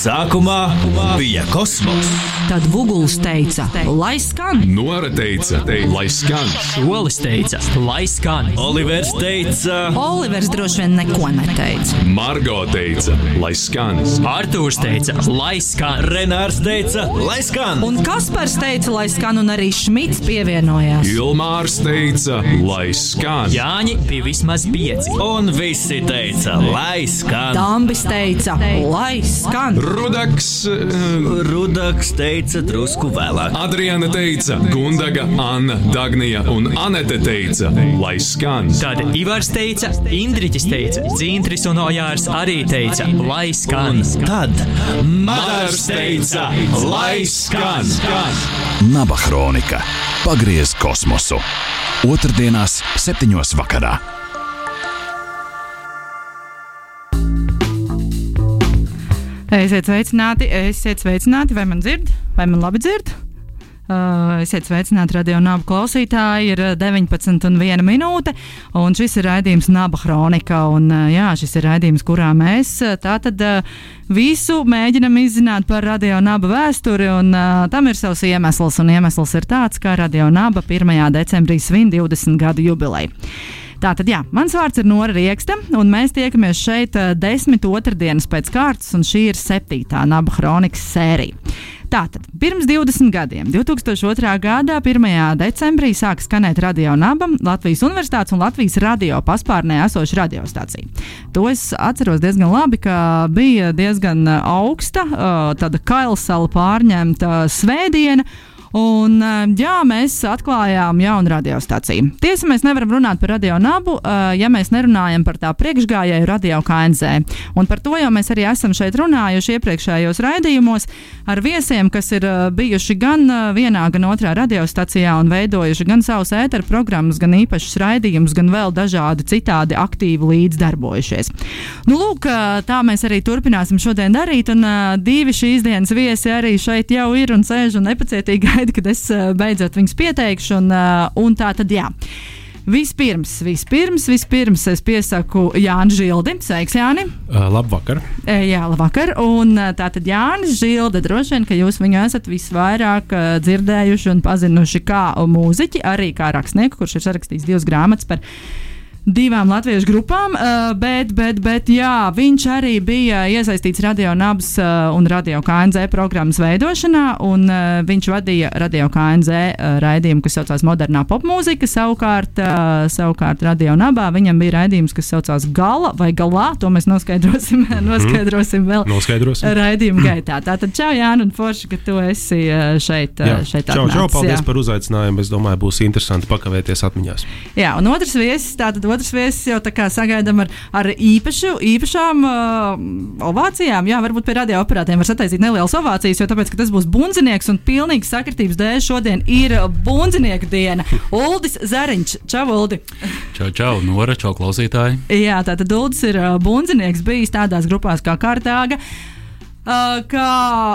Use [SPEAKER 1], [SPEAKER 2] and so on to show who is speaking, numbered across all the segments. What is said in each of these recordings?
[SPEAKER 1] Sākumā bija kosmos.
[SPEAKER 2] Tad Vuguls teica, lai skan.
[SPEAKER 3] Nora teica, lai skan.
[SPEAKER 4] Olis teica, lai skan.
[SPEAKER 1] Olivers teica,
[SPEAKER 2] Olivers droši vien neko neteica.
[SPEAKER 3] Margo teica, lai skan.
[SPEAKER 4] Artūrs teica, lai skan.
[SPEAKER 1] Renārs teica, lai skan.
[SPEAKER 2] Un Kaspars teica, lai skan, un arī Šmits pievienojās.
[SPEAKER 3] Ilmārs teica, lai skan.
[SPEAKER 4] Jāņi bija vismaz pieci.
[SPEAKER 1] Un visi teica, lai skan.
[SPEAKER 2] Dambis teica, lai skan.
[SPEAKER 3] Rudaks, eh,
[SPEAKER 1] Rudaks teica drusku vēlāk.
[SPEAKER 3] Adriana teica, Gundaga, Anna, Dagnija un Anete teica, lai skan.
[SPEAKER 4] Tad Ivars teica, Indriķis teica, Dzintris un Ojārs arī teica, lai skan.
[SPEAKER 1] Tad
[SPEAKER 3] Madars teica, lai skan.
[SPEAKER 5] Naba Hronika. Pagriez kosmosu. Otrdienās, septiņos vakarā.
[SPEAKER 6] Esiet sveicināti, esiet sveicināti, vai man dzird, vai man labi dzird? Uh, esiet sveicināti, radio nāba klausītāji. Ir uh, 19 un 1 minūte, un šis ir raidījums Naba Hronika. Un, uh, jā, šis ir raidījums, kurā mēs uh, tātad uh, visu mēģinam izzināt par radio naba vēsturi, un uh, tam ir savs iemesls. Un iemesls ir tāds, ka radio naba 1. decembrī svin 20 gadu jubileju. Tātad, jā, mans vārds ir Nora Rieksta, un mēs tiekamies šeit uh, desmit otrdienas pēc kārtas, un šī ir septītā naba kronikas sērija. Tātad, pirms 20 gadiem, 2002. gada 1. decembrī sāka skanēt radio nabam Latvijas Universitātes un Latvijas radio paspārnē esoša radiostācija. To es atceros diezgan labi, ka bija diezgan augsta, uh, tāda kailsala pārņemta svētdiena. Un, eh, jā, mēs atklājām jaunu radiostaciju. Tiesa, mēs nevaram runāt par radio nabu, eh, ja mēs nerunājam par tā priekšgājēju radio KNZ. Un par to jau mēs arī esam šeit runājuši iepriekšējos raidījumos ar viesiem, kas ir eh, bijuši gan vienā, gan otrā radiostacijā un veidojuši gan savus ēteru programmas, gan īpašus raidījumus, gan vēl dažādi citādi aktīvi līdzdarbojušies. Nu, lūk, tā mēs arī turpināsim šodien darīt, un divi šīs dienas viesi arī šeit jau ir un sēž un nepacietīgi gaida, kad es uh, beidzot viņus pieteikšu. Un, uh, un tā tad, jā. Vispirms, vispirms, vispirms es piesaku Jānis Žildi. Sveiks, Jāni!
[SPEAKER 7] Uh, labvakar!
[SPEAKER 6] E, jā, labvakar! Un tā tad Jānis Žilde, droši vien, ka jūs viņu esat visvairāk uh, dzirdējuši un pazinuši kā mūziķi, arī kā rakstnieku, kurš ir sarakstījis divas grāmatas par divām latviešu grupām, uh, bet, bet, bet jā, viņš arī bija iesaistīts Radio Nabas uh, un Radio KNZ programmas veidošanā, un uh, viņš vadīja Radio KNZ raidījumu, kas saucās Modernā popmūzika. Savukārt, savukārt Radio Nabā viņam bija raidījums, kas saucās Gala vai Galā. To mēs noskaidrosim, noskaidrosim vēl
[SPEAKER 7] Noskaidrosim.
[SPEAKER 6] raidījuma gaitā. Tātad, čau, Jāni, un Forši, ka tu esi šeit.
[SPEAKER 7] Jā,
[SPEAKER 6] šeit
[SPEAKER 7] čau, čau,
[SPEAKER 6] atnācis,
[SPEAKER 7] paldies
[SPEAKER 6] jā.
[SPEAKER 7] par uzaicinājumu. Es domāju, būs interesanti pakavēties atmiņās.
[SPEAKER 6] Jā, un otrs viesis, tātad otrs viesis jau tā kā sagaidām ar, ar īpašu, īpašām uh, ovācijām. Jā, varbūt pie radioaparātiem var sataisīt nelielas ovācijas, jo tāpēc, tas būs bundzinieks un pilnīgi sakritības dēļ šodien ir bundzinieku diena. Uldis Zariņš, čau, Uldi!
[SPEAKER 8] Čau, čau, Nora, čau, klausītāji.
[SPEAKER 6] Jā, tātad Uldis ir uh, bundzinieks bijis tādās grupās kā Kārtāga. Uh, kā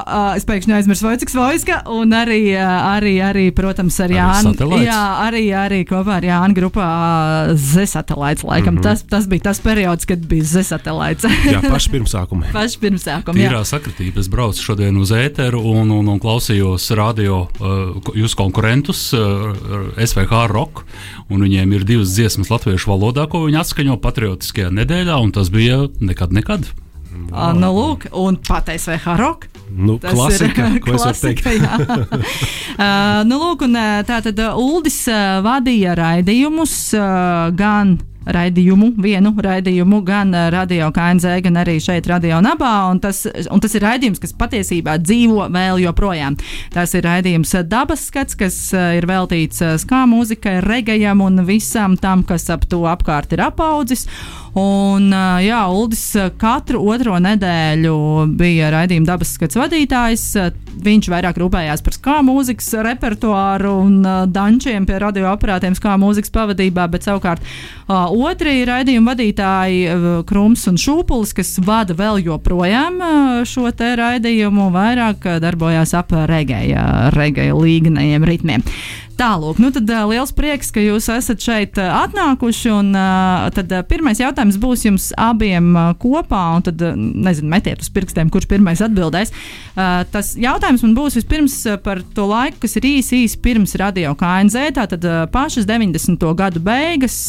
[SPEAKER 6] uh, es pēkšņi aizmirsu Vojciks Vojska, un arī, uh, arī, arī, protams, ar Jānu. Jā, arī, arī kopā ar Jānu grupā uh, Z-satelīts. Laikam mm -hmm. tas, tas bija tas periods, kad bija Z-satelīts.
[SPEAKER 7] Jā, paši pirmsākumi.
[SPEAKER 6] Paši pirmsākumi.
[SPEAKER 8] Tīrā sakritība. Es braucu šodien uz ēteru un, un, un klausījos radio uh, jūsu konkurentus, uh, SVH Rock. un Viņiem ir divas dziesmas latviešu valodā, ko viņi atskaņo patriotiskajā nedēļā, un tas bija nekad, nekad.
[SPEAKER 6] Uh, nu, lūk, un pateicis VH Rock.
[SPEAKER 7] Nu,
[SPEAKER 6] Tas
[SPEAKER 7] klasika,
[SPEAKER 6] ir klasika, uh, nu, lūk, un uh, tā tad uh, Uldis uh, vadīja raidījumus uh, gan raidījumu, vienu raidījumu, gan uh, Radio KNZ, gan arī šeit, Radio Nabā. Un tas, un tas ir raidījums, kas patiesībā dzīvo vēl joprojām. Tas ir raidījums Dabas skats, kas ir veltīts skā mūzikai, regajam un visam tam, kas ap to apkārt ir apaudzis. Un, jā, Uldis katru otro nedēļu bija raidījuma dabas skats vadītājs. Viņš vairāk rūpējās par skā mūzikas repertuāru un dančiem pie radioaparātiem skā mūzikas pavadībā, bet savukārt otri raidījuma vadītāji, Krums un Šūpulis, kas vada vēl joprojām šo te raidījumu, vairāk darbojās ap regēja, regēja līganajiem ritmiem. Tālāk, nu tad liels prieks, ka jūs esat šeit atnākuši. Un, tad pirmais jautājums būs jums abiem kopā, un tad, nezinu, metiet uz pirkstiem, kurš pirmais atbildēs. Tas jautājums man būs vispirms par to laiku, kas ir īsi, īsi pirms radio KNZ. Tātad pašas 90. gadu beigas,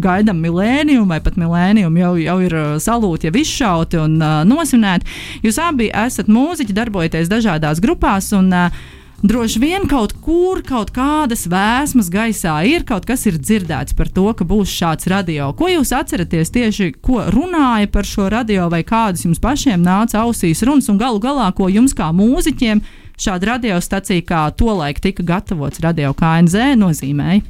[SPEAKER 6] gaidām milēnijumu, vai pat milēnijumu jau, jau ir salūti, jau izšauti un nosvinēti. Jūs abi esat mūziķi, darbojaties dažādās grupās. Un, uh, Droši vien kaut kur kaut kādas vēsmas gaisā ir, kaut kas ir dzirdēts par to, ka būs šāds radio. Ko jūs atceraties tieši, ko runāja par šo radio, vai kādas jums pašiem nāca ausīs runas, un galu galā, ko jums kā mūziķiem šāda radiostacija, kā tolaik tika gatavots radio KNZ, nozīmēja?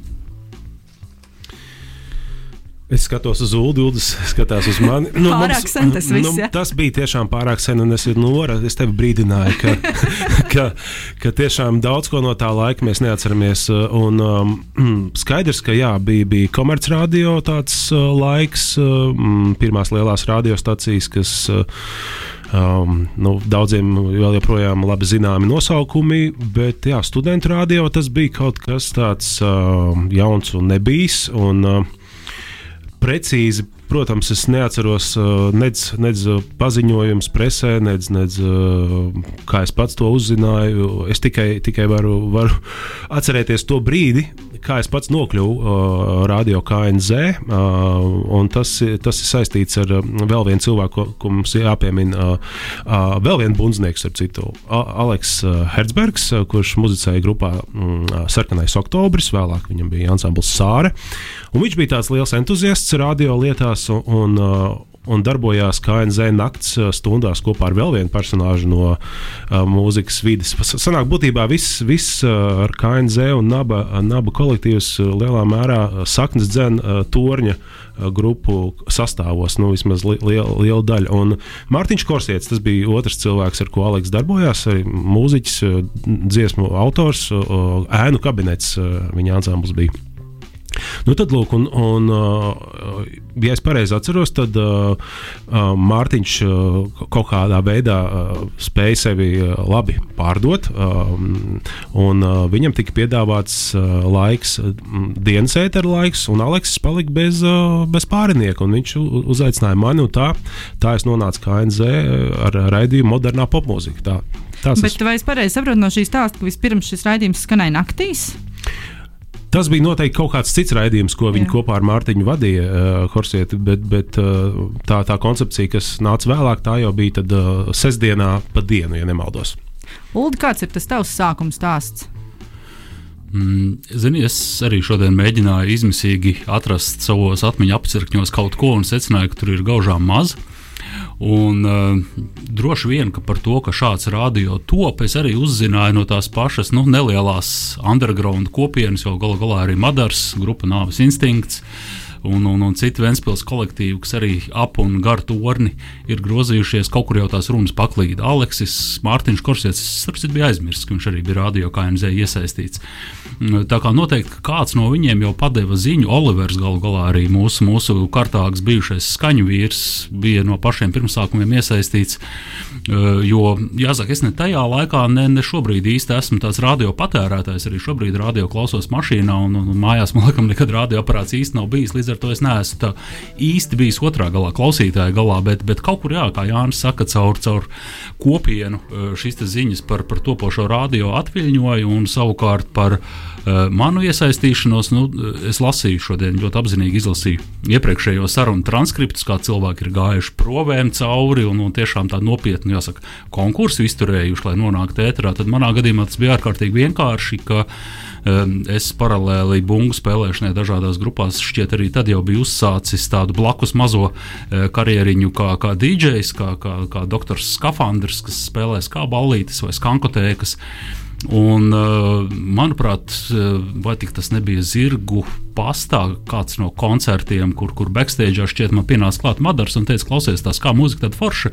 [SPEAKER 7] Es skatos uz Ulu, skatās uz mani.
[SPEAKER 6] Nu, pārāk mums, sen tas viss. Nu, ja?
[SPEAKER 7] Tas bija tiešām pārāk sen, un es, Nora, es tevi brīdināju, ka, ka, ka tiešām daudz ko no tā laika mēs neatceramies. Un, um, skaidrs, ka jā, bija, bija komercradio tāds uh, laiks, um, pirmās lielās radiostacijas, kas. Uh, Um, nu, daudziem vēl joprojām labi zināmi nosaukumi, bet jā, studentu radio tas bija kaut kas tāds uh, jauns un nebijis. Un, uh, precīzi, protams, es neatceros nec, nec paziņojumus presē, nec, nec uh, kā es pats to uzzināju. Es tikai, tikai varu, varu atcerēties to brīdi, kā es pats nokļuvu uh, radio KNZ. Uh, tas, tas ir saistīts ar vēl vienu cilvēku, ko, ko mums jāpiemina. Uh, uh, vēl viens bundznieks, ar citu Aleks Herzbergs, kurš muzicēja grupā mm, Sarkanais Oktobris, vēlāk viņam bija ansambls Sāre. Un viņš bija tāds liels entuziasts radio lietās un, un, uh, darbojās KNZ nakts stundās kopā ar vēl vienu personāžu no uh, mūzikas vidas. Sanāk, būtībā viss, uh, ar KNZ un Naba, Naba kolektīvs lielā mērā saknes dzen uh, torņa grupu sastāvos, nu, vismaz li, liela, liela daļa. Un Mārtiņš Korsietis, tas bija otrs cilvēks, ar ko Aleks darbojās, arī mūziķis, dziesmu autors, ēnu kabinets, viņa ansambls bija. Nu, tad, lūk, un, un, uh, ja es pareizi atceros, tad uh, uh, Mārtiņš kaut kādā veidā spēja sevi labi pārdot. Um, un viņam tika piedāvāts laiks, dienas ētera laiks, un Aleksis palika bez, bez pārinieka. Viņš uzaicināja mani, un tā, tā es nonācu KNZ ar raidījumu modernā popmūzika. Tā,
[SPEAKER 6] tas Bet vai es pareizi saprotu no šīs stāsta, ka vispirms šis raidījums skanēja naktīs?
[SPEAKER 7] Tas bija noteikti kaut kāds cits raidījums, ko viņi Jā. kopā ar Mārtiņu vadīja, uh, Horsieti, bet, bet uh, tā, tā koncepcija, kas nāca vēlāk, tā jau bija tad, uh, sestdienā pa dienu, ja nemaldos.
[SPEAKER 6] Ulu, kāds ir tas tavs sākums stāsts?
[SPEAKER 8] Mm, zini, es arī šodien mēģināju izmisīgi atrast savos atmiņu apcirkņos kaut ko un secināju, ka tur ir gaužām maz. Uh, Un, uh, droši vien, par to, ka šāds radio top, es arī uzzināju no tās pašas nu, nelielās underground kopienas, jo galu galā arī Madars, grupa Nāves instinkts. Uh, un, un, un citu Vēncpils kolektīvu, kas arī ap un gar torni ir grozījušies. Kaut kur jau tās runas paklīda. Aleksis Mārtiņš Korsēts, starpciet, bija aizmirsts, ka viņš arī bija radio KMZ iesaistīts. Mm, tā kā noteikti kāds no viņiem jau padeva ziņu, Olivers galu galā arī mūsu, mūsu kārtāks bijušais skaņu vīrs bija no pašiem pirmsākumiem iesaistīts. Jo, jāsaka, es ne tajā laikā, ne, ne šobrīd īsti esmu tāds radio patērētājs. Arī šobrīd radio klausos mašīnā, un, un mājās man liekas, nekad radioaparāts īsti nav bijis. Līdz ar to es neesmu īsti bijis otrā galā, klausītāja galā, bet, bet kaut kur, jā, kā Jānis saka, caur, caur kopienu šīs ziņas par, par topošo radio atviļņoju un savukārt par uh, manu iesaistīšanos. Nu, es lasīju šodien, ļoti apzinīgi izlasīju iepriekšējo sarunu transkriptus, kā cilvēki ir gājuši provēm cauri un, un tiešām tā nopietni, jāsaka, konkursu izturējuši, lai nonāktu ēterā. Tad manā gadījumā tas bija ārkārtīgi vienkārši. Ka, uh, Es paralēli bungu spēlēšanai dažādās grupās šķiet arī tad jau biju uzsācis tādu blakus mazo e, karjeriņu kā, kā DJs, kā, kā, kā doktors Skafandrs, kas spēlēs kā ballītes vai skankotēkas. Un, e, manuprāt, e, vai tas nebija zirgu pastā, kāds no koncertiem, kur, kur backstage šķiet man pienāca klāt Madars un teica, klausies, tās kā mūzika, tad forša,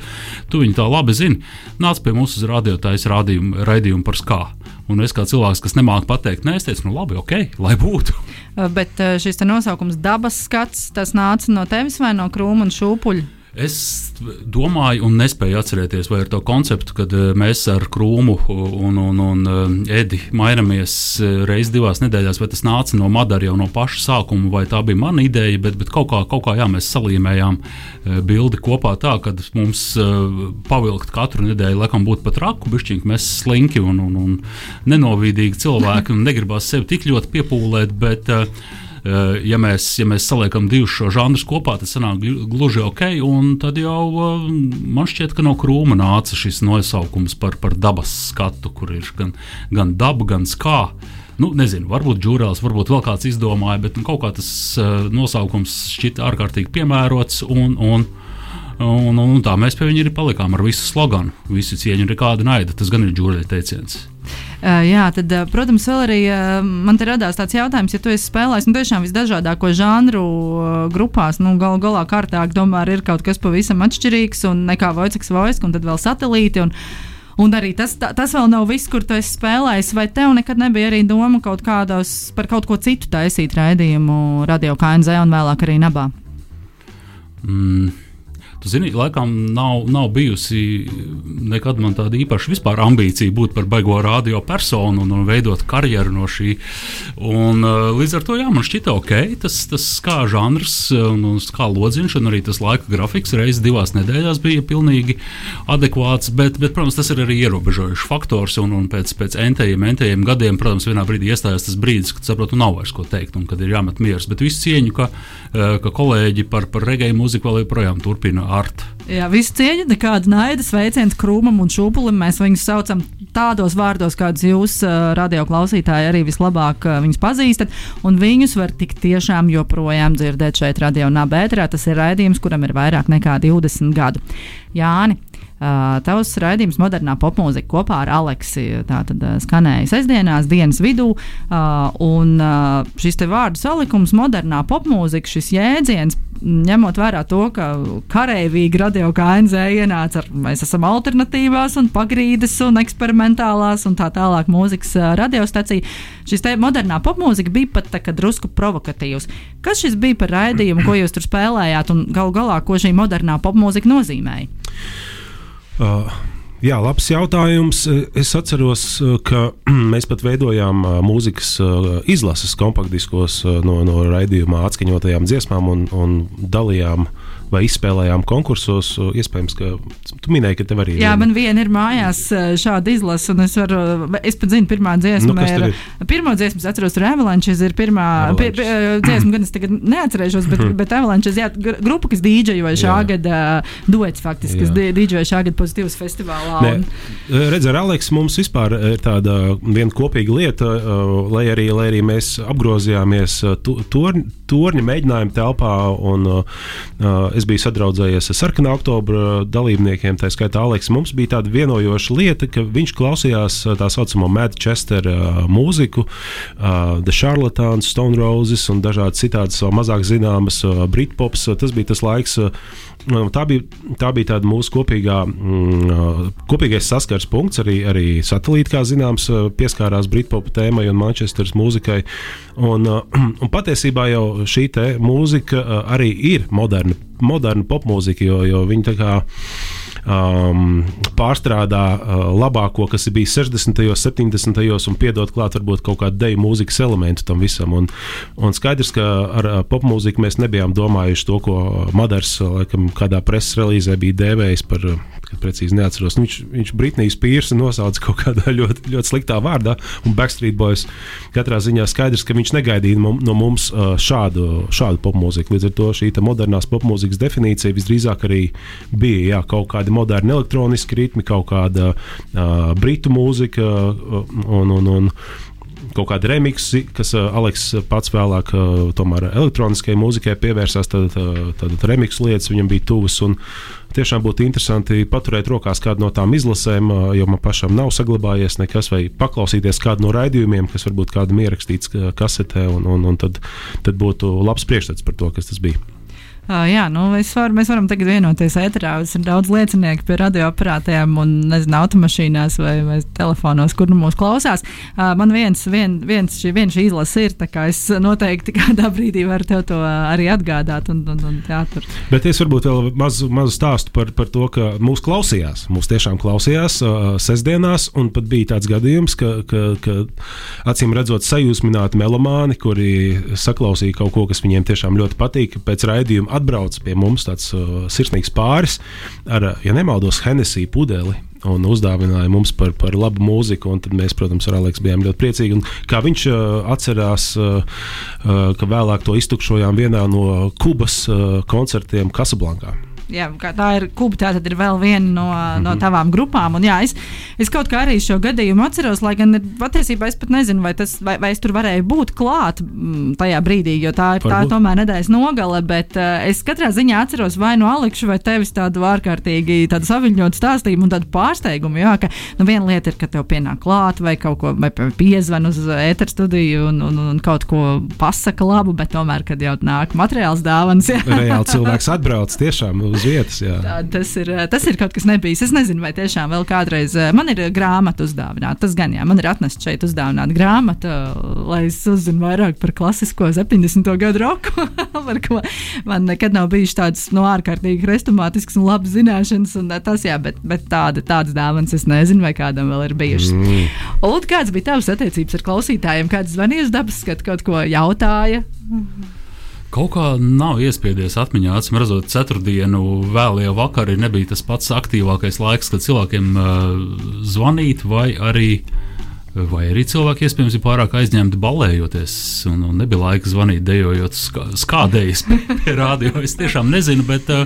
[SPEAKER 8] tu viņu tā labi zini. Nāc pie mums uz radiotājas raidījumu par skābu. Un es kā cilvēks, kas nemāķi pateikt, nē, es teicu, nu labi, ok, lai būtu.
[SPEAKER 6] Bet šis nosaukums dabas skats, tas nāca no tevis vai no krūma un šūpuļa?
[SPEAKER 8] Es domāju, un nespēju atcerēties, vai ar to konceptu, kad eh, mēs ar Krūmu un, un, un eh, Edi mainamies eh, reizes divās nedēļās, vai tas nāca no Madara jau no paša sākuma, vai tā bija mana ideja, bet, bet kaut kā, kaut kā jā, mēs salīmējām bildi kopā tā, ka mums pavilkt katru nedēļu, laikam, būtu pat raku, bišķiņ, mēs slinki un, un, un nenovīdīgi cilvēki un negribās sevi tik ļoti piepūlēt, bet uh, ja mēs, ja mēs saliekam divus šo žanrus kopā, tas sanāk gluži ok. Tad jau eh, man šķiet, ka no krūma nāca šis nosaukums par, par dabas skatu, kur ir gan, gan daba, gan skā. Nu, nezinu, varbūt džūrēls, varbūt vēl kāds izdomāja, bet nu, kaut kā tas uh, nosaukums šķita ārkārtīgi piemērots. Un, un, un, un tā mēs pie viņa arī palikām ar visu sloganu. Visi cieņu ir kāda naida. Tas gan ir džūrēļa teiciens.
[SPEAKER 6] Jā, tad, protams, vēl arī man te radās tāds jautājums, ja tu esi spēlējis nu, tiešām visdažādāko žanru grupās, nu, gal galā kārtāk tomēr ir kaut kas pavisam atšķirīgs un nekā Vojceks Vojsk, un tad vēl satelīti. Un, Un arī tas, tā, tas vēl nav viss, kur tu esi spēlējis. Vai tev nekad nebija arī doma kaut kādos, par kaut ko citu taisīt raidījumu radio KNZ un vēlāk arī Nabā?
[SPEAKER 8] Mm. Zini, laikam nav, nav bijusi nekad man tāda īpaša ambīcija būt par baigo radio personu un, un veidot karjeru no šī. Un, uh, līdz ar to jā, man šķita ok, tas, tas kā žanrs un, un kā lodziņš, un arī tas laika grafiks reizes divās nedēļās bija pilnīgi adekvāts, bet, bet protams, tas ir arī ierobežojušs faktors. Un, un pēc, pēc entējiem, entējiem gadiem, protams, vienā brīdī iestājās tas brīdis, kad saprotu, nav vairs ko teikt un kad ir jāmet miers. Bet visu cieņu, ka, uh, ka kolēģi par, par regēju mūziku vēl joprojām turpina art.
[SPEAKER 6] Jā, visu cieņu, nekāda naida, sveiciens krūmam un šūpulim. Mēs viņus saucam tādos vārdos, kādus jūs, radio klausītāji, arī vislabāk viņus pazīstat. Un viņus var tik tiešām joprojām dzirdēt šeit, radio nabētrā. Tas ir raidījums, kuram ir vairāk nekā 20 gadu. Jāni, tavs raidījums modernā popmūzika kopā ar Aleksi tātad, uh, skanēja sestdienās, dienas vidū. Uh, un uh, šis vārdu salikums, modernā popmūzika, šis jēdziens, ņemot vērā to, ka karavīgi radio KNZ ienāca ar mēs esam alternatīvās un pagrīdes un eksperimentālās un tā tālāk mūzikas uh, radiostacija. Šis te modernā popmūzika bija pat tā, drusku provokatīvs. Kas šis bija par raidījumu, ko jūs tur spēlējāt un gal galā, ko šī modernā popmūzika nozīmēja?
[SPEAKER 7] Uh, jā, labs jautājums. Es atceros, uh, ka mēs pat veidojām uh, mūzikas uh, izlases kompaktdiskos no, no raidījumā atskaņotajām dziesmām un, un dalījām uh, vai izspēlējām konkursos. Iespējams, ka tu minēji, ka tev arī
[SPEAKER 6] ir. Jā, man viena ir mājās šāda izlase, un es varu, es pat zinu, pirmā dziesma nu, ir, ir. Pirmā dziesma, es atceros, ir Avalanches, ir pirmā pie, pie, dziesma, gan es tagad neatcerēšos, bet, bet Avalanches, jā, grupa, kas dīdžejoja šā jā. gada duets, faktiski, kas dīdžejoja šā gada pozitīvas festivālā. Un...
[SPEAKER 7] Redz, ar Aleksu mums vispār ir tāda viena kopīga lieta, lai arī, lai arī mēs apgrozījāmies torņa mēģinājuma telpā un uh, es biju sadraudzējies ar sarkanā oktobra dalībniekiem, tā skaitā Aleks. Mums bija tāda vienojoša lieta, ka viņš klausījās tā saucamo Manchester uh, mūziku, The Charlatans, Stone Roses un dažādas citādas mazāk zināmas Britpops. Tas bija tas laiks. Uh, Tā bija, tā bija tāda mūsu kopīgā, mm, kopīgais saskars punkts. Arī, arī satelīti, kā zināms, pieskārās Britpopa tēmai un Manchesteras mūzikai. Un, un patiesībā jau šī mūzika arī ir moderna, moderna popmūzika, jo, jo viņi tā kā um, pārstrādā uh, labāko, kas bijis 60. un 70. un piedod klāt varbūt kaut kādu deju mūzikas elementu tam visam. Un, un skaidrs, ka ar uh, popmūziku mēs nebijām domājuši to, ko Madars laikam kādā preses relīzē bija dēvējis par, kad precīzi neatceros. Viņš, viņš Britnijas pīrsa nosauca kaut kādā ļoti, ļoti sliktā vārdā, un Backstreet Boys katrā ziņā skaidrs, ka viņš negaidīja no mums uh, šādu, šādu popmūziku. Līdz ar to šī modernās popmūzikas definīcija visdrīzāk arī bija jā, kaut kādi moderni elektroniski ritmi, kaut kāda uh, britu mūzika un, un, un kaut kādi remixi, kas uh, Aleks pats vēlāk uh, tomēr elektroniskajai mūzikai pievērsās, tad, uh, tad remixu lietas viņam bija tuvas. Tiešām būtu interesanti paturēt rokās kādu no tām izlasēm, uh, jo man pašam nav saglabājies nekas, vai paklausīties kādu no raidījumiem, kas varbūt kādam ierakstīts kasetē, un, un, un tad, tad būtu labs priekšstats par to, kas tas bija.
[SPEAKER 6] Uh, jā, nu, var, mēs varam tagad vienoties ēterā. Ir daudz liecinieku pie radioaparātiem un, nezinu, automašīnās vai, vai telefonos, kur nu mūs klausās. Uh, man viens, vien, viens, šī, viens šī izlase ir, tā kā es noteikti kādā brīdī varu tev to arī atgādāt. Un, un, un, jā, tur.
[SPEAKER 7] Bet es varbūt vēl mazu, mazu stāstu par, par to, ka mūs klausījās. Mūs tiešām klausījās uh, sestdienās, un pat bija tāds gadījums, ka, ka, ka acīm redzot sajūsmināti melomāni, kuri saklausīja kaut ko, kas viņiem tiešām ļoti patīk pēc raidījuma atbrauc pie mums tāds uh, sirsnīgs pāris ar, ja nemaldos, Hennessy pudeli. Un uzdāvināja mums par, par labu mūziku. Tad mēs, protams, ar Aleksu bijām ļoti priecīgi. Un kā viņš uh, atcerās, uh, uh, ka vēlāk to iztukšojām vienā no Kubas uh, koncertiem Casablankā
[SPEAKER 6] jā, tā ir kuba, tā ir vēl viena no, mm -hmm. no tavām grupām. Un, jā, es, es kaut kā arī šo gadījumu atceros, lai gan patiesībā es pat nezinu, vai, tas, vai, vai es tur varēju būt klāt mm, tajā brīdī, jo tā ir tā ir tomēr nedēļas nogale. Bet uh, es katrā ziņā atceros vai no Alekša vai tevis tādu ārkārtīgi tādu saviņotu stāstījumu un tādu pārsteigumu. Jā, ka nu, viena lieta ir, ka tev pienāk klāt vai kaut ko piezvan uz ēteru studiju un, un, un kaut ko pasaka labu, bet tomēr, kad jau nāk materiāls dāvāns,
[SPEAKER 7] reāli cilvēks atbrauc tiešām uz vietas.
[SPEAKER 6] Tā, tas, ir, tas ir kaut kas nebijis. Es nezinu, vai tiešām vēl kādreiz man ir grāmata uzdāvināta. Tas gan jā, man ir atnesta šeit uzdāvināta grāmata, lai es uzzinu vairāk par klasisko 70. gadu roku. man nekad nav bijis tāds no ārkārtīgi restomātisks un labs zināšanas. Un tas, jā, bet, bet tāda, tādas dāvanas es nezinu, vai kādam vēl ir bijušas. Mm. Un kāds bija tavs attiecības ar klausītājiem? Kāds zvanīja uz dabas skatu, kaut ko jautāja? Mm -hmm.
[SPEAKER 8] Kaut kā nav iespiedies atmiņā, atcīm redzot, ceturtdienu vēlajā vakarā nebija tas pats aktīvākais laiks, kad cilvēkiem uh, zvanīt, vai arī, vai arī cilvēki iespējams ir pārāk aizņemti balējoties, un, un nebija laika zvanīt, dejojot skā, skādējas pie rādio. Es tiešām nezinu, bet uh,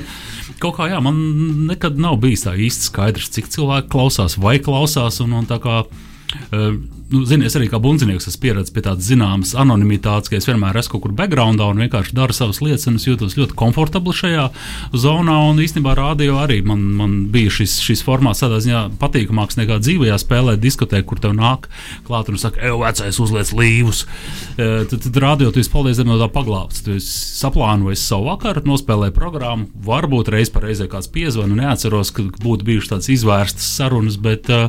[SPEAKER 8] kaut kā jā, man nekad nav bijis tā īsti skaidrs, cik cilvēki klausās vai klausās. Un, un nu, zini, es arī kā bundzinieks esmu pieredzējis pie tādas zināmas anonimitātes, ka es vienmēr esmu kaut kur backgroundā un vienkārši daru savas lietas, un es jūtos ļoti komfortabli šajā zonā. Un īstenībā rādio arī man, man bija šis, šis formāts tādā ziņā patīkamāks nekā dzīvajā spēlē, diskutē, kur tev nāk klāt un saka, ej, vecais, uzliec līvus. Uh, tad, tad rādio tu esi paldies no tā paglābts. Tu saplānojies savu vakaru, nospēlēji programmu, varbūt reiz par reizē kāds piezvana, neatceros, ka būtu bijušas tādas izvērstas sarunas, bet uh,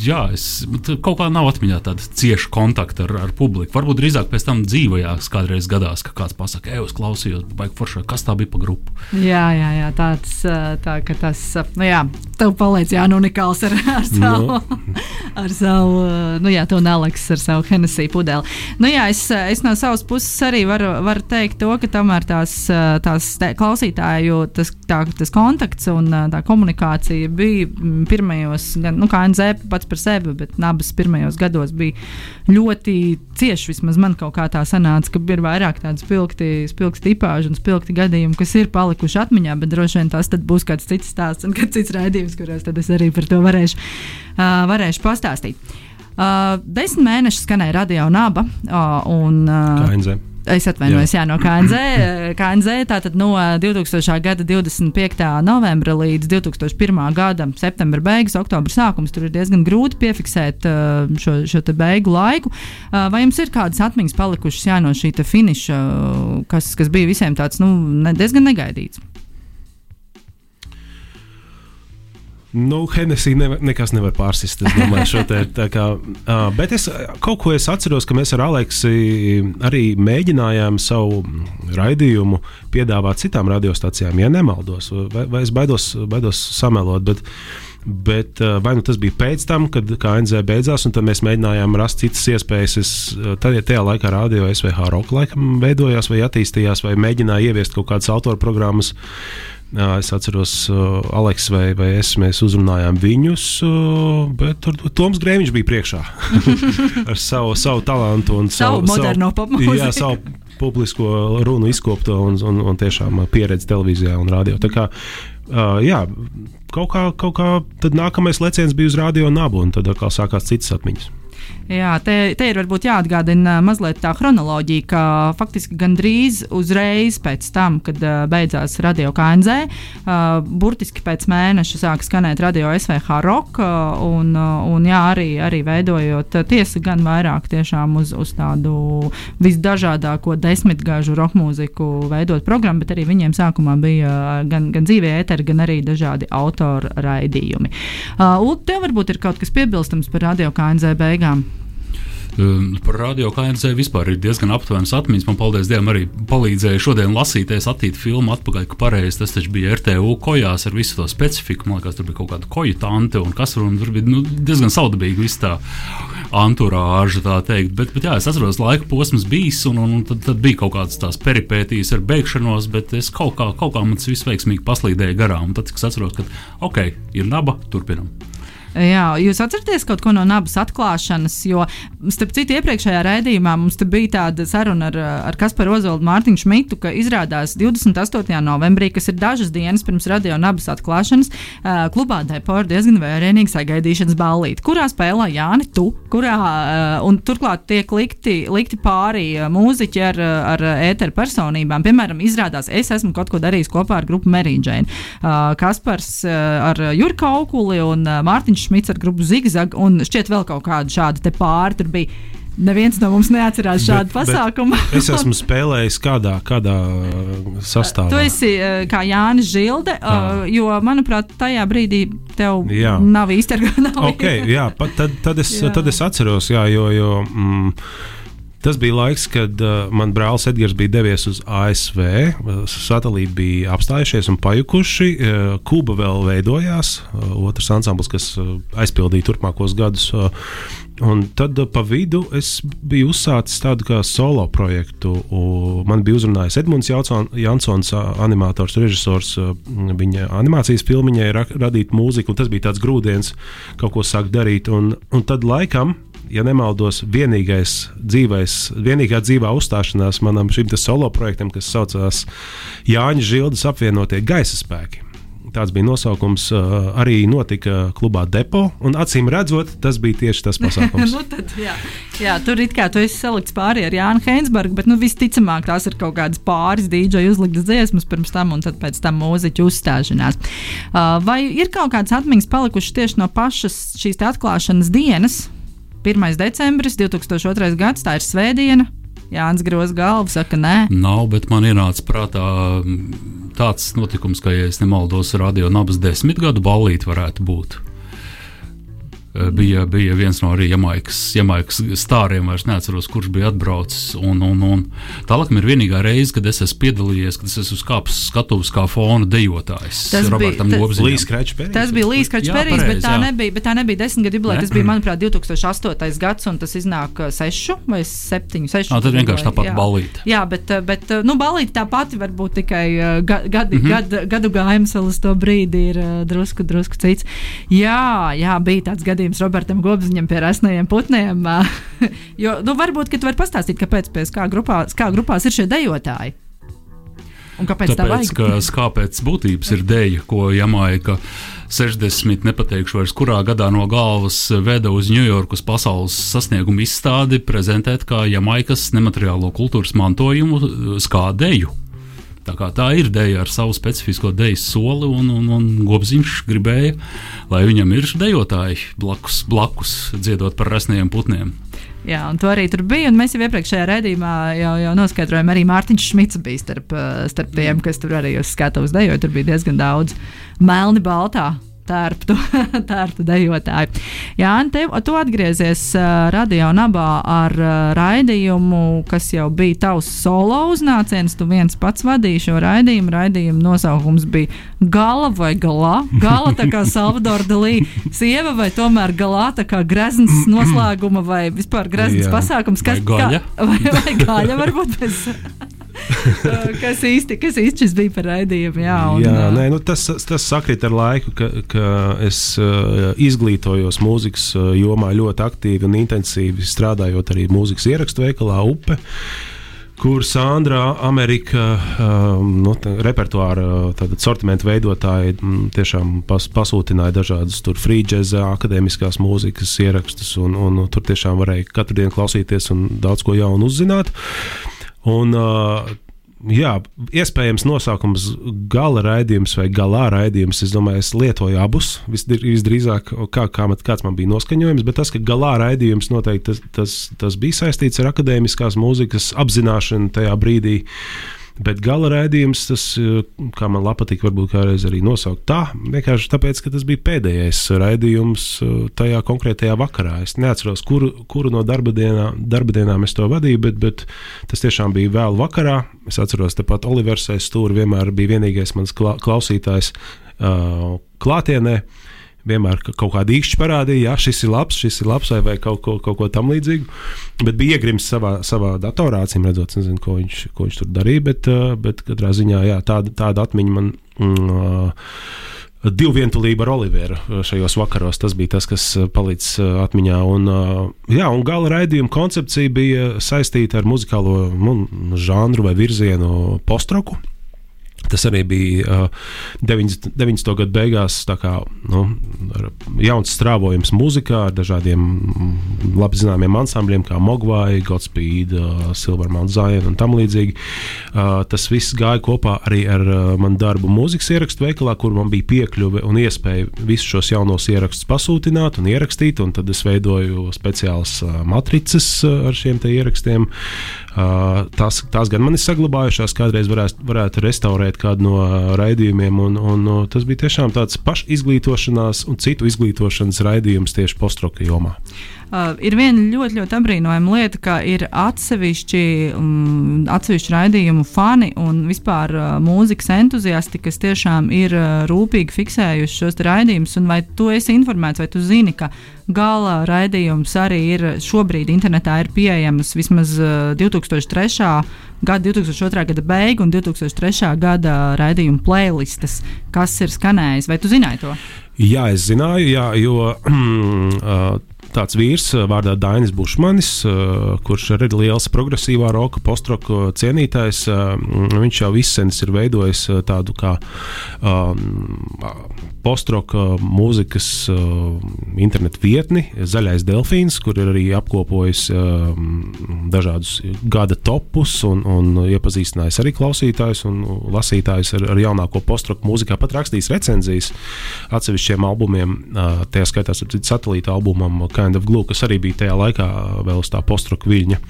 [SPEAKER 8] Jā, es kaut kā nav atmiņā tāda cieša kontakta ar, ar publiku. Varbūt drīzāk pēc tam dzīvojās kādreiz gadās, ka kāds pasakā, ej, es klausījos, baigi foršā, kas tā bija pa grupu.
[SPEAKER 6] Jā, jā, jā tāds, tā, ka tas, nu jā, tev paliec jā, nu unikāls ar, ar savu, no. ar savu, nu jā, to Neleks ar savu Hennessy pudeli. Nu jā, es, es no savas puses arī varu, varu teikt to, ka tomēr tās, tās klausītāju, tas, tā, tas kontakts un tā komunikācija bija pirmajos, gan, nu kā NZ pats par sevi, bet abas pirmajos gados bija ļoti cieši. Vismaz man kaut kā tā sanāca, ka ir vairāk tādu spilgti, spilgti tipāžu un spilgti gadījumu, kas ir palikuši atmiņā, bet droši vien tas būs kāds cits stāsts un kāds cits raidījums, kuros es arī par to varēšu, uh, varēšu pastāstīt. Uh, desmit mēnešus skanēja radio naba. Uh, un, uh. Es atvainojos, jā. jā, no KNZ. KNZ tātad no 2000. gada 25. novembra līdz 2001. gada septembra beigas, oktobra sākums. Tur ir diezgan grūti piefiksēt uh, šo, šo beigu laiku. Uh, vai jums ir kādas atmiņas palikušas jā, no šī finiša, kas, kas bija visiem tāds nu, diezgan negaidīts?
[SPEAKER 7] Nu, Hennessy nevar, nekas nevar pārsist. Es domāju, te, kā, uh, bet es kaut ko es atceros, ka mēs ar Aleksu arī mēģinājām savu raidījumu piedāvāt citām radiostacijām, ja nemaldos. Vai, vai es baidos, baidos samelot, bet, bet vai nu tas bija pēc tam, kad KNZ beidzās, un tad mēs mēģinājām rast citas iespējas. Es, tad, ja tajā laikā radio SVH roka laikam veidojās vai attīstījās, vai mēģināja ieviest kaut kādas autora programmas. Jā, es atceros, uh, Aleks vai, vai es mēs uzrunājām viņus, uh, bet tur Toms Grēviņš bija priekšā ar savu, savu talantu un
[SPEAKER 6] savu, savu moderno popmūziku.
[SPEAKER 7] Jā, savu publisko runu izkopto un, un, un tiešām pieredzi televīzijā un radio. Tā kā, uh, jā, kaut kā, kaut kā tad nākamais leciens bija uz radio nabu un tad atkal sākās citas atmiņas.
[SPEAKER 6] Jā, te, te ir varbūt jāatgādina mazliet tā chronoloģija, ka faktiski gandrīz uzreiz pēc tam, kad uh, beidzās radio KNZ, uh, burtiski pēc mēneša sāka skanēt radio SVH rock, uh, un, un jā, arī, arī veidojot tiesa gan vairāk tiešām uz, uz tādu visdažādāko desmitgāžu rock mūziku veidot programmu, bet arī viņiem sākumā bija gan, gan dzīvē ēteri, gan arī dažādi autoru raidījumi. Uh, Ulu, tev varbūt ir kaut kas piebilstams par radio KNZ beigām?
[SPEAKER 8] Um, par radio KNC vispār ir diezgan aptuvenas atmiņas. Man, paldies Dievam, arī palīdzēja šodien lasīties, attīt filmu atpakaļ, ka pareizi tas taču bija RTU kojās ar visu to specifiku. Man liekas, tur bija kaut kāda koju tante un kas un tur bija nu, diezgan saudabīgi viss tā anturāža, tā teikt. Bet, bet jā, es atceros, laika posms bijis, un, un tad, tad bija kaut kādas tās peripētīs ar beigšanos, bet es kaut kā, kaut kā man tas viss veiksmīgi paslīdēja garām. Un tad es atceros, ka ok, ir naba, turpinam.
[SPEAKER 6] Jā, jūs atceraties kaut ko no nabas atklāšanas, jo, starp citu, iepriekšējā raidījumā mums bija tāda saruna ar, ar Kasparu Ozolu Mārtiņu Šmitu, ka izrādās 28. novembrī, kas ir dažas dienas pirms radio nabas atklāšanas, klubā depo ir diezgan vērienīga sagaidīšanas ballīte, kurā spēlē Jāni tu, kurā, un turklāt tiek likti, likti pārī mūziķi ar, ar ēteru personībām. Piemēram, izrādās, es esmu kaut ko darījis kopā ar grupu Merīģēnu. Kaspars ar Jurka Aukuli un Mārtiņš Šmits ar grupu Zigzag un šķiet vēl kaut kādu šādu pāri. Tur bija Neviens no mums neatcerās šādu bet, pasākumu.
[SPEAKER 7] Bet es esmu spēlējis kādā, kādā sastāvā.
[SPEAKER 6] Tu esi kā Jānis Žilde, uh, jo, manuprāt, tajā brīdī tev jā. nav īsti ar ko nav.
[SPEAKER 7] Okay, jā, pat, tad, tad, es, jā. tad es atceros, jā, jo. jo mm, Tas bija laiks, kad uh, man brālis Edgars bija devies uz ASV. Satelīti bija apstājušies un pajukuši. Uh, Kuba vēl veidojās, uh, otrs ansamblis, kas uh, aizpildīja turpmākos gadus. Uh, Un tad uh, pa vidu es biju uzsācis tādu kā solo projektu. Man bija uzrunājis Edmunds Jansons, animators, režisors. Viņa animācijas filmiņai radīt mūziku, un tas bija tāds grūdienis kaut ko sākt darīt. Un, un tad laikam ja nemaldos, vienīgais dzīvais, vienīgā dzīvā uzstāšanās manam šim solo projektam, kas saucās Jāņa Žildes apvienotie gaisa spēki. Tāds bija nosaukums. Arī notika klubā Depo. Un acīm redzot, tas bija tieši tas pasākums.
[SPEAKER 6] nu tad, jā. jā, tur it kā tu esi salikts pāri ar Jānu Heinsbergu, bet nu, visticamāk tās ir kaut kādas pāris dīdžeju uzliktas dziesmas pirms tam, un pēc tam mūziķu uzstāšanās. Vai ir kaut kādas atmiņas palikušas tieši no pašas šīs atklāšanas dienas? 1. decembris 2002. gads, tā ir svētdiena. Jānis Grozs galva saka, nē.
[SPEAKER 8] Nav, bet man ienāca prātā tāds notikums, ka, ja es nemaldos, radio nabas desmit gadu ballīti varētu būt. Eh, bija, bija viens no arī Jamaikas, Jamaikas stāriem, vairs neatceros, kurš bija atbraucis. Un, un, un tā laikam ir vienīgā reize, kad es esmu piedalījies, kad es esmu uzkāpis skatuves kā fona dejotājs. Tas bija
[SPEAKER 7] Līs Kračs.
[SPEAKER 6] Tas bija Līs Perijs, bet, tā nebija, bet tā nebija desmit gadu jubileja. Tas bija, manuprāt, 2008. gads, un tas iznāk uh, sešu vai septiņu. Sešu
[SPEAKER 8] Nā, tad vienkārši tāpat balīt.
[SPEAKER 6] Jā, bet, uh, bet nu, balīt tā pati var būt tikai gadi, gadi, mm -hmm. gad, gadu gājums vēl uz to brīdi ir drusku, drusku cits. Jā, jā, bija tāds gadījums gadījums Robertam Gobziņam pie resnajiem putniem. jo, nu, varbūt, ka tu vari pastāstīt, kāpēc pēc kā, grupā, kā grupās ir šie dejotāji. Un kāpēc
[SPEAKER 8] Tāpēc, tā vajag? Ka pēc būtības ir dēļa, ko Jamaika 60, nepateikšu vairs, kurā gadā no galvas veda uz Ņujorkas pasaules sasniegumu izstādi, prezentēt kā Jamaikas nemateriālo kultūras mantojumu skādēju. Tā, tā ir dēļa ar savu specifisko dēļu soli, un, un, un Gobziņš gribēja, lai viņam ir dejotāji blakus, blakus dziedot par resniem putniem.
[SPEAKER 6] Jā, un to arī tur bija. Mēs jau iepriekšējā redzējumā jau, jau noskaidrojām, arī Mārtiņš Šmits bija starp, starp tiem, kas tur arī uz skatuves dejoja. Tur bija diezgan daudz melni baltā tērptu, tērptu dejotāju. Jā, tev, tu atgriezies uh, radio nabā ar uh, raidījumu, kas jau bija tavs solo uznāciens. Tu viens pats vadīji šo raidījumu. Raidījuma nosaukums bija Gala vai Galā. Gala tā kā Salvador Dalī, sieva vai tomēr galā tā kā grezns noslēguma vai vispār grezns pasākums. Kas, vai gaļa? Kā, vai, vai gaļa varbūt bez. kas, īsti, kas īsti šis bija par raidījumu? Jā, un,
[SPEAKER 7] jā nē, nu, tas, tas sakrit ar laiku, ka, ka es uh, izglītojos mūzikas jomā ļoti aktīvi un intensīvi strādājot arī mūzikas ierakstu veikalā Upe kur Sandra, Amerika, um, nu, tā, repertuāra tātad, sortimentu veidotāji m, tiešām pas, pasūtināja dažādas free jazz, akadēmiskās mūzikas ierakstus, un, un tur tiešām varēja katru dienu klausīties un daudz ko jaunu uzzināt. Un, uh, Jā, iespējams, nosaukums gala raidījums vai galā raidījums. Es domāju, es lietoju abus. Visdr- Visdrīzāk, kā, kā man, kāds man bija noskaņojums, bet tas, ka galā raidījums noteikti tas, tas, tas bija saistīts ar akadēmiskās mūzikas apzināšanu tajā brīdī. Bet gala raidījums, tas, eh, kā man patīk, varbūt kādreiz arī nosaukt tā, vienkārši tāpēc, ka tas bija pēdējais raidījums eh, tajā konkrētajā vakarā. Es neatceros, kuru, kuru no darba, dienā, darba dienām es to vadīju, bet, bet tas tiešām bija vēl vakarā. Es atceros, tepat Olivers stūra vienmēr bija vienīgais mans kla klausītājs uh, klātienē. Vienmēr ka- kaut kāda īkšķa parādīja, ja šis ir labs, šis ir labs, vai, vai kaut, ko, kaut ko tamlīdzīgu. Bet bija iegrims savā, savā datorā, acīm redzot, nezinu, ko viņš, ko viņš tur darīja. Bet, uh, bet katrā ziņā jā, tāda, tāda atmiņa man. Mm, uh, Divu vientulību ar Oliveru šajos vakaros. Tas bija tas, kas palicis atmiņā. Un, jā, un gala raidījuma koncepcija bija saistīta ar muzikālo nu, žanru vai virzienu postroku. Tas arī bija uh, 90. 90. gadu beigās, kā nu, jauns strāvojums mūzikā ar dažādiem mm, labi zināmiem ansambļiem, kā Mogvai, Godspeed, uh, Silvermount Zion un tam līdzīgi. Uh, tas viss gāja kopā arī ar uh, manu darbu mūzikas ierakstu veikalā, kur man bija piekļuve un iespēja visus šos jaunos ierakstus pasūtināt un ierakstīt, un tad es veidoju speciālas uh, matricas uh, ar šiem ierakstiem. Tās, tās gan man ir saglabājušās, kādreiz varētu, varētu restaurēt kādu no raidījumiem. Un, un, tas bija tiešām tāds pašizglītošanās un citu izglītošanas raidījums tieši postroka jomā.
[SPEAKER 6] Uh, ir viena ļoti, ļoti apbrīnojama lieta, ka ir atsevišķi, um, atsevišķi raidījumu fani un vispār uh, mūzikas entuziasti, kas tiešām ir uh, rūpīgi fiksējuši šos raidījumus. Vai tu esi informēts, vai tu zini, ka gala raidījums arī ir šobrīd internetā ir pieejams vismaz uh, 2003. gada, 2002. gada beigu un 2003. gada raidījuma playlistes, kas ir skanējis. Vai tu zināji to?
[SPEAKER 7] Jā, es zināju, jā, jo uh, tāds vīrs uh, vārdā Dainis Bušmanis, uh, kurš ir liels progresīvā roka, postroka cienītājs, uh, viņš jau izsens ir veidojis tādu kā um, postroka mūzikas internetu vietni, Zaļais Delfīns, kur ir arī apkopojis um, dažādus gada topus un, un iepazīstinājis arī klausītājus un lasītājus ar, ar jaunāko postroka mūzikā, pat rakstījis recenzijas atsevišķiem albumiem, tajā skaitā satelīta albumam Kind of Glue, kas arī bija tajā laikā vēl uz tā postroka viļņa.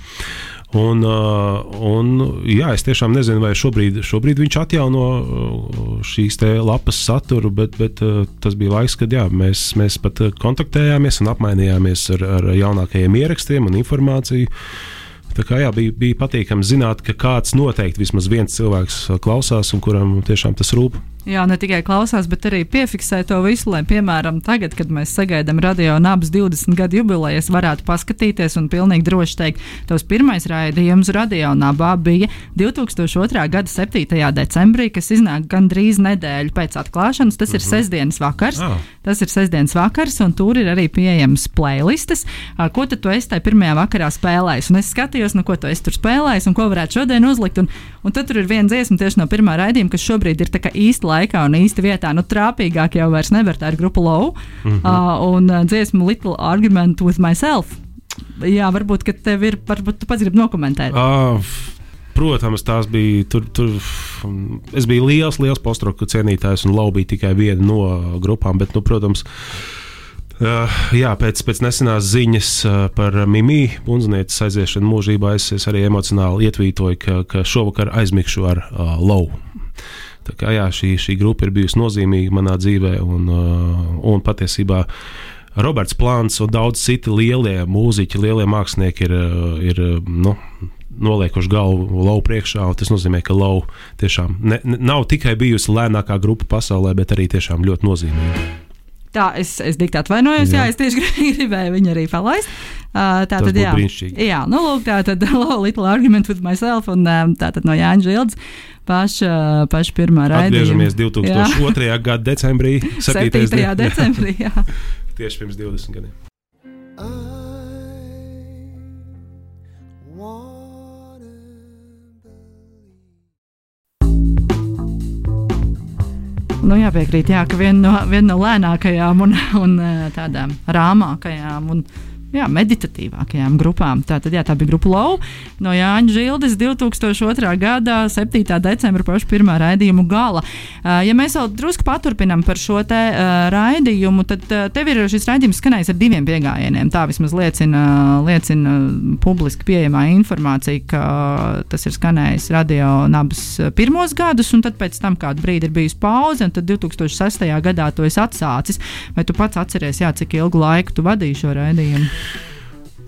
[SPEAKER 7] Un, uh, un, jā, es tiešām nezinu, vai šobrīd, šobrīd viņš atjauno uh, šīs lapas saturu, bet, bet uh, tas bija laiks, kad jā, mēs, mēs pat uh, kontaktējāmies un apmainījāmies ar, ar jaunākajiem ierakstiem un informāciju. Tā kā, jā, bija, bija patīkami zināt, ka kāds noteikti vismaz viens cilvēks uh, klausās un kuram tiešām tas rūp.
[SPEAKER 6] Jā, ne tikai klausās, bet arī piefiksē to visu, lai, piemēram, tagad, kad mēs sagaidām radio nabas 20 gadu jubilejas, varētu paskatīties un pilnīgi droši teikt, tos pirmais raidījums radio nabā bija 2002. gada 7. decembrī, kas iznāk gandrīz nedēļu pēc atklāšanas. Tas ir sestdienas vakars.
[SPEAKER 7] Ah.
[SPEAKER 6] Tas ir sestdienas vakars, un tur ir arī pieejams playlists. Ko tad tu esi tajā pirmajā vakarā spēlējis? Un es skatījos, nu, ko tu esi tur spēlējis un ko varētu šodien uzlikt. Un, un tad tur ir viena dziesma tieši no pirmā raidījuma, kas šobrīd ir īsti laikā un īsti vietā. Nu, trāpīgāk jau vairs nevar tā ir grupa Low mm -hmm. uh, un uh, dziesma Little Argument with Myself. Jā, varbūt, ka tev ir, varbūt tu pats gribi nokomentēt.
[SPEAKER 7] Uh, protams, tās bija. Tur, tur, es biju liels, liels postroku cienītājs, un Lau bija tikai viena no grupām. Bet, nu, protams, Uh, jā, pēc, pēc nesenās ziņas uh, par Mimiju Bunznietes aiziešanu mūžībā es, es arī emocionāli ietvītoju, ka, ka šovakar aizmigšu ar uh, Lau. Kā jā, šī, šī grupa ir bijusi nozīmīga manā dzīvē, un, uh, un patiesībā Roberts Plāns un daudz citi lielie mūziķi, lielie mākslinieki ir, uh, ir uh, nu, noliekuši galvu lauku priekšā. Tas nozīmē, ka lauka tiešām ne, ne, nav tikai bijusi lēnākā grupa pasaulē, bet arī tiešām ļoti nozīmīga.
[SPEAKER 6] Tā, es, es dikti atvainojos, jā. jā, es tieši gribēju viņu arī palaist. Uh, tā
[SPEAKER 7] Tas
[SPEAKER 6] tad, jā, jā, nu, lūk, tā tad Little Argument with Myself un um, tā tad no Jāņa Žildes paša, paša pirmā raidījuma.
[SPEAKER 7] Atgriežamies 2002. gada decembrī, 7.
[SPEAKER 6] 7.
[SPEAKER 7] dienā.
[SPEAKER 6] decembrī, jā.
[SPEAKER 7] Tieši pirms 20 gadiem.
[SPEAKER 6] Nu, jāpiekrīt, jā, ka viena no, vien no lēnākajām un, un uh, tādām rāmākajām un jā, meditatīvākajām grupām. Tā, tad, jā, tā bija grupa Lau no Jāņa Žildes 2002. gada 7. decembra paša pirmā raidījuma gala. Ja mēs vēl drusku paturpinām par šo te raidījumu, tad tev ir šis raidījums skanējis ar diviem piegājieniem. Tā vismaz liecina, liecina publiski pieejamā informācija, ka tas ir skanējis radio nabas pirmos gadus, un tad pēc tam kādu brīdi ir bijusi pauze, un tad 2006. gadā to es atsācis. Vai tu pats atceries, jā, cik ilgu laiku tu vadīji šo raidījumu?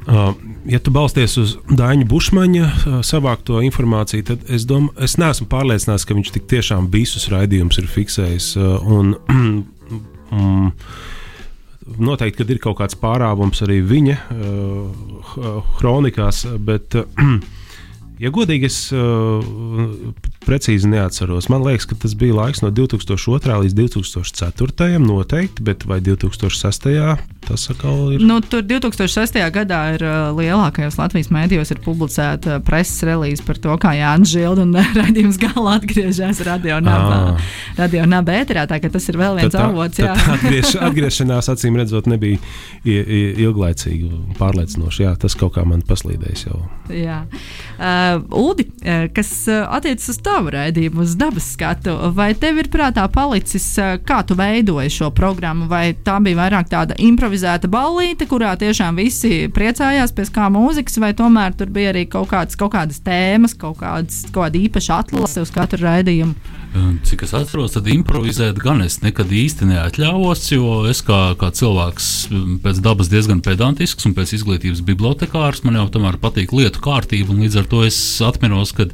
[SPEAKER 7] Uh, ja tu balsties uz Dāņa Bušmaņa uh, savākto informāciju, tad es, dom, es neesmu pārliecināts, ka viņš tik tiešām visus raidījumus ir fiksējis. Uh, un, um, noteikti, ka ir kaut kāds pārāvums arī viņa uh, kronikās, bet, uh, ja godīgi, es uh, precīzi neatceros. Man liekas, ka tas bija laiks no 2002. līdz 2004. noteikti, bet vai 2006. tas atkal ir?
[SPEAKER 6] Nu, tur 2006. gadā ir uh, lielākajos Latvijas mēdījos publicēta uh, preses relīze par to, kā Jānis Žilda un raidījums galā atgriežas radio nabā, radio nabā ēterā, tā tas ir vēl viens
[SPEAKER 7] tā,
[SPEAKER 6] avots.
[SPEAKER 7] tā, tā atgriež, atgriešanās, acīm redzot, nebija ilglaicīga un pārliecinoša. Jā, tas kaut kā man paslīdējis jau.
[SPEAKER 6] Jā. Uh, Udi, uh, kas uh, attiecas uz tavu raidījumu, uz dabas skatu, vai tev ir prātā palicis, kā tu veidoji šo programmu, vai tā bija vairāk tāda improvizēta ballīte, kurā tiešām visi priecājās pēc kā mūzikas, vai tomēr tur bija arī kaut kādas, kaut kādas tēmas, kaut, kādas, kaut kāda īpaša atlase uz katru raidījumu?
[SPEAKER 8] Cik es atceros, tad improvizēt gan es nekad īsti neatļāvos, jo es kā, kā cilvēks pēc dabas diezgan pedantisks un pēc izglītības bibliotekārs man jau tomēr patīk lietu kārtība. Līdz ar to es atceros, ka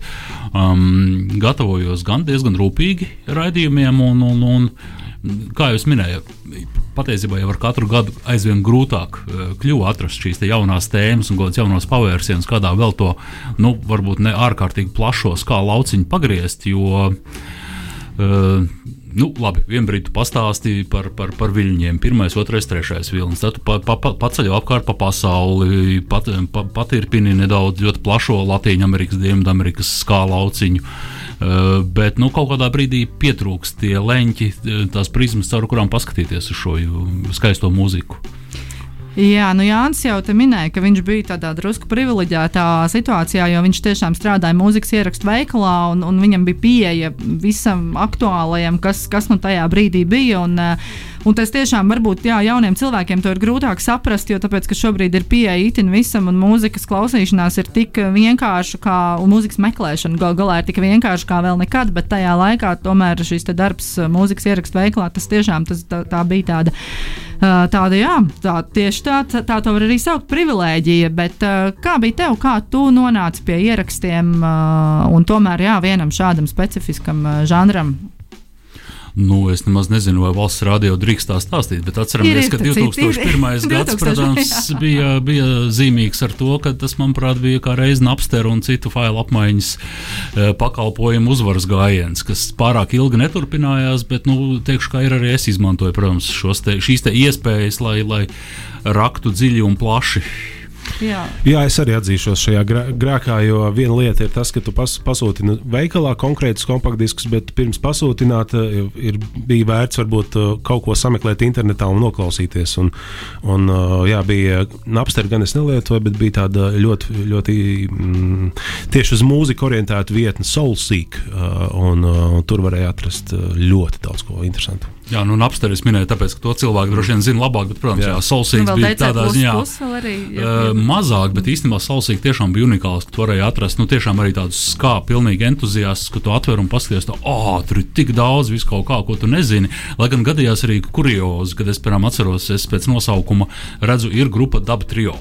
[SPEAKER 8] um, gatavojos gan diezgan rūpīgi raidījumiem, un, un, un kā jau minēju, patiesībā jau ar katru gadu aizvien grūtāk eh, kļuva atrast šīs jaunās tēmas un kādas jaunas pavērsienus, kādā vēl to, nu, varbūt ne ārkārtīgi plašos kā lauciņu pagriezt. Jo, Uh, nu, labi, vienā brīdī pastāstīja par, par, par viļņiem. Pirmais, otrais, trešais vilnis. Tad tu pa, pa, pa, paceļ apkārt pa pasauli, pat, pa, patirpini nedaudz ļoti plašo Latviju, Amerikas, Dienvidu-Amerikas skālu lauciņu. Uh, bet nu, kaut kādā brīdī pietrūkst tie leņķi, tās prizmas, caur kurām paskatīties uz šo skaisto mūziku.
[SPEAKER 6] Jā, nu Jānis jau te minēja, ka viņš bija tādā drusku privileģētā situācijā, jo viņš tiešām strādāja mūzikas ierakstu veikalā, un, un viņam bija pieeja visam aktuālajam, kas, kas nu tajā brīdī bija. Un, uh, Un tas tiešām varbūt jā, jauniem cilvēkiem to ir grūtāk saprast, jo tāpēc, šobrīd ir pieeja itin visam, un mūzikas klausīšanās ir tik vienkārša, kā, mūzikas meklēšana gal galā ir tik vienkārša kā vēl nekad, bet tajā laikā tomēr šis darbs mūzikas ierakstu veiklā, tas tiešām tas, tā, tā bija tāda. Tāda, jā, tā, tieši tā, tā, tā to var arī saukt par privilēģiju, bet kā bija tev, kā tu nonāci pie ierakstiem un tomēr jā, vienam šādam specifiskam žanram
[SPEAKER 8] Nu, es nemaz nezinu, vai valsts rādio drīkst tā stāstīt, bet atceramies, ka
[SPEAKER 6] ir,
[SPEAKER 8] 2001. gads,
[SPEAKER 6] 2000,
[SPEAKER 8] protams, bija, bija zīmīgs ar to, ka tas, manuprāt, bija kā reizes Napster un citu failu apmaiņas eh, pakalpojumu uzvaras gājiens, kas pārāk ilgi neturpinājās, bet, nu, teikšu, kā ir arī es izmantoju, protams, te, šīs te iespējas, lai, lai raktu dziļi un plaši.
[SPEAKER 6] Jā.
[SPEAKER 7] Jā, es arī atzīšos šajā grēkā, jo viena lieta ir tas, ka tu pas, pasūti veikalā konkrētus kompaktdiskus, bet pirms pasūtināt eh, ir, bija vērts varbūt eh, kaut ko sameklēt internetā un noklausīties. Un, un, eh, jā, bija Napster, gan es nelietoju, bet bija tāda ļoti, ļoti mm, tieši uz mūziku orientēta vietne, Soulseek, un, un tur varēja atrast ļoti daudz ko interesantu.
[SPEAKER 8] Jā, nu, Napster es minēju, tāpēc, ka to cilvēku droši vien zina labāk, bet, protams, jā, jā Soulseeks
[SPEAKER 6] Nu,
[SPEAKER 8] bija tādā
[SPEAKER 6] plus
[SPEAKER 8] ziņā.
[SPEAKER 6] plus vēl arī, jā, jā.
[SPEAKER 8] Mazāk, bet īstenībā Soulseeks tiešām bija unikāls, tu varēji atrast, nu, arī tādus kā pilnīgi entuziastus, ka tu atver un paskaties, oh, oh, tur ir tik daudz visu kaut kā, ko tu nezini. Lai gan gadījās arī kuriozi, kad es, piemēram, atceros, es pēc nosaukuma redzu, ir grupa Daba Trio.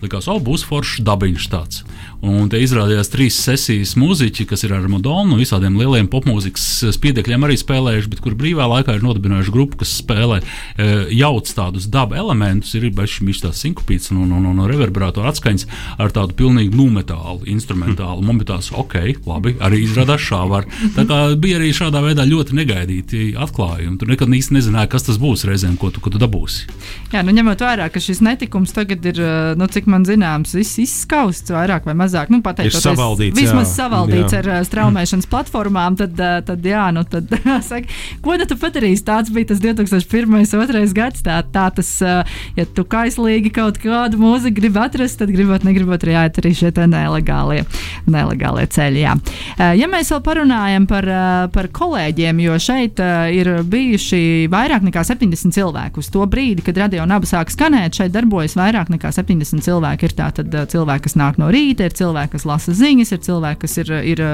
[SPEAKER 8] Likās, o, būs foršs dabiņš tāds. Un te izrādījās trīs sesijas mūziķi, kas ir ar Madonu, visādiem lieliem popmūzikas spiedekļiem arī spēlējuši, bet kur brīvā laikā ir nodibinājuši grupu, kas spēlē e, jauc tādus daba elementus, ir viņš tāds sinkopīts un, un, un, un reverberātoru atskaņas ar tādu pilnīgi numetālu, instrumentālu. Man bija tāds, ok, labi, arī izrādās šā var. Tā kā bija arī šādā veidā ļoti negaidīti atklājumi. Tu nekad īsti nezināji, kas tas būs reizēm, ko tu, ko tu dabūsi.
[SPEAKER 6] Jā, nu ņemot vērā, ka šis netikums tagad ir, eh, nu, cik man zināms, izskausts vairāk vai mazāk. Nu, pateicoties-
[SPEAKER 7] savaldīts,
[SPEAKER 6] Vismaz
[SPEAKER 7] jā.
[SPEAKER 6] savaldīts
[SPEAKER 7] Jā.
[SPEAKER 6] ar straumēšanas platformām, tad, tad jā, nu tad saka, ko tad tu padarīsi? Tāds bija tas 2001. 2. gads. Tā, tā tas, ja tu kaislīgi kaut kādu mūziku gribi atrast, tad gribot, negribot arī jāiet arī šie nelegālie, nelegālie ceļi. Jā. Ja mēs vēl parunājam par, par kolēģiem, jo šeit ir bijuši vairāk nekā 70 cilvēku. Uz to brīdi, kad radio naba sāk skanēt, šeit darbojas vairāk nekā 70 cilvēki. Ir tātad uh, cilvēki, kas nāk no rīta, ir cilvēki, kas lasa ziņas, ir cilvēki, kas ir, ir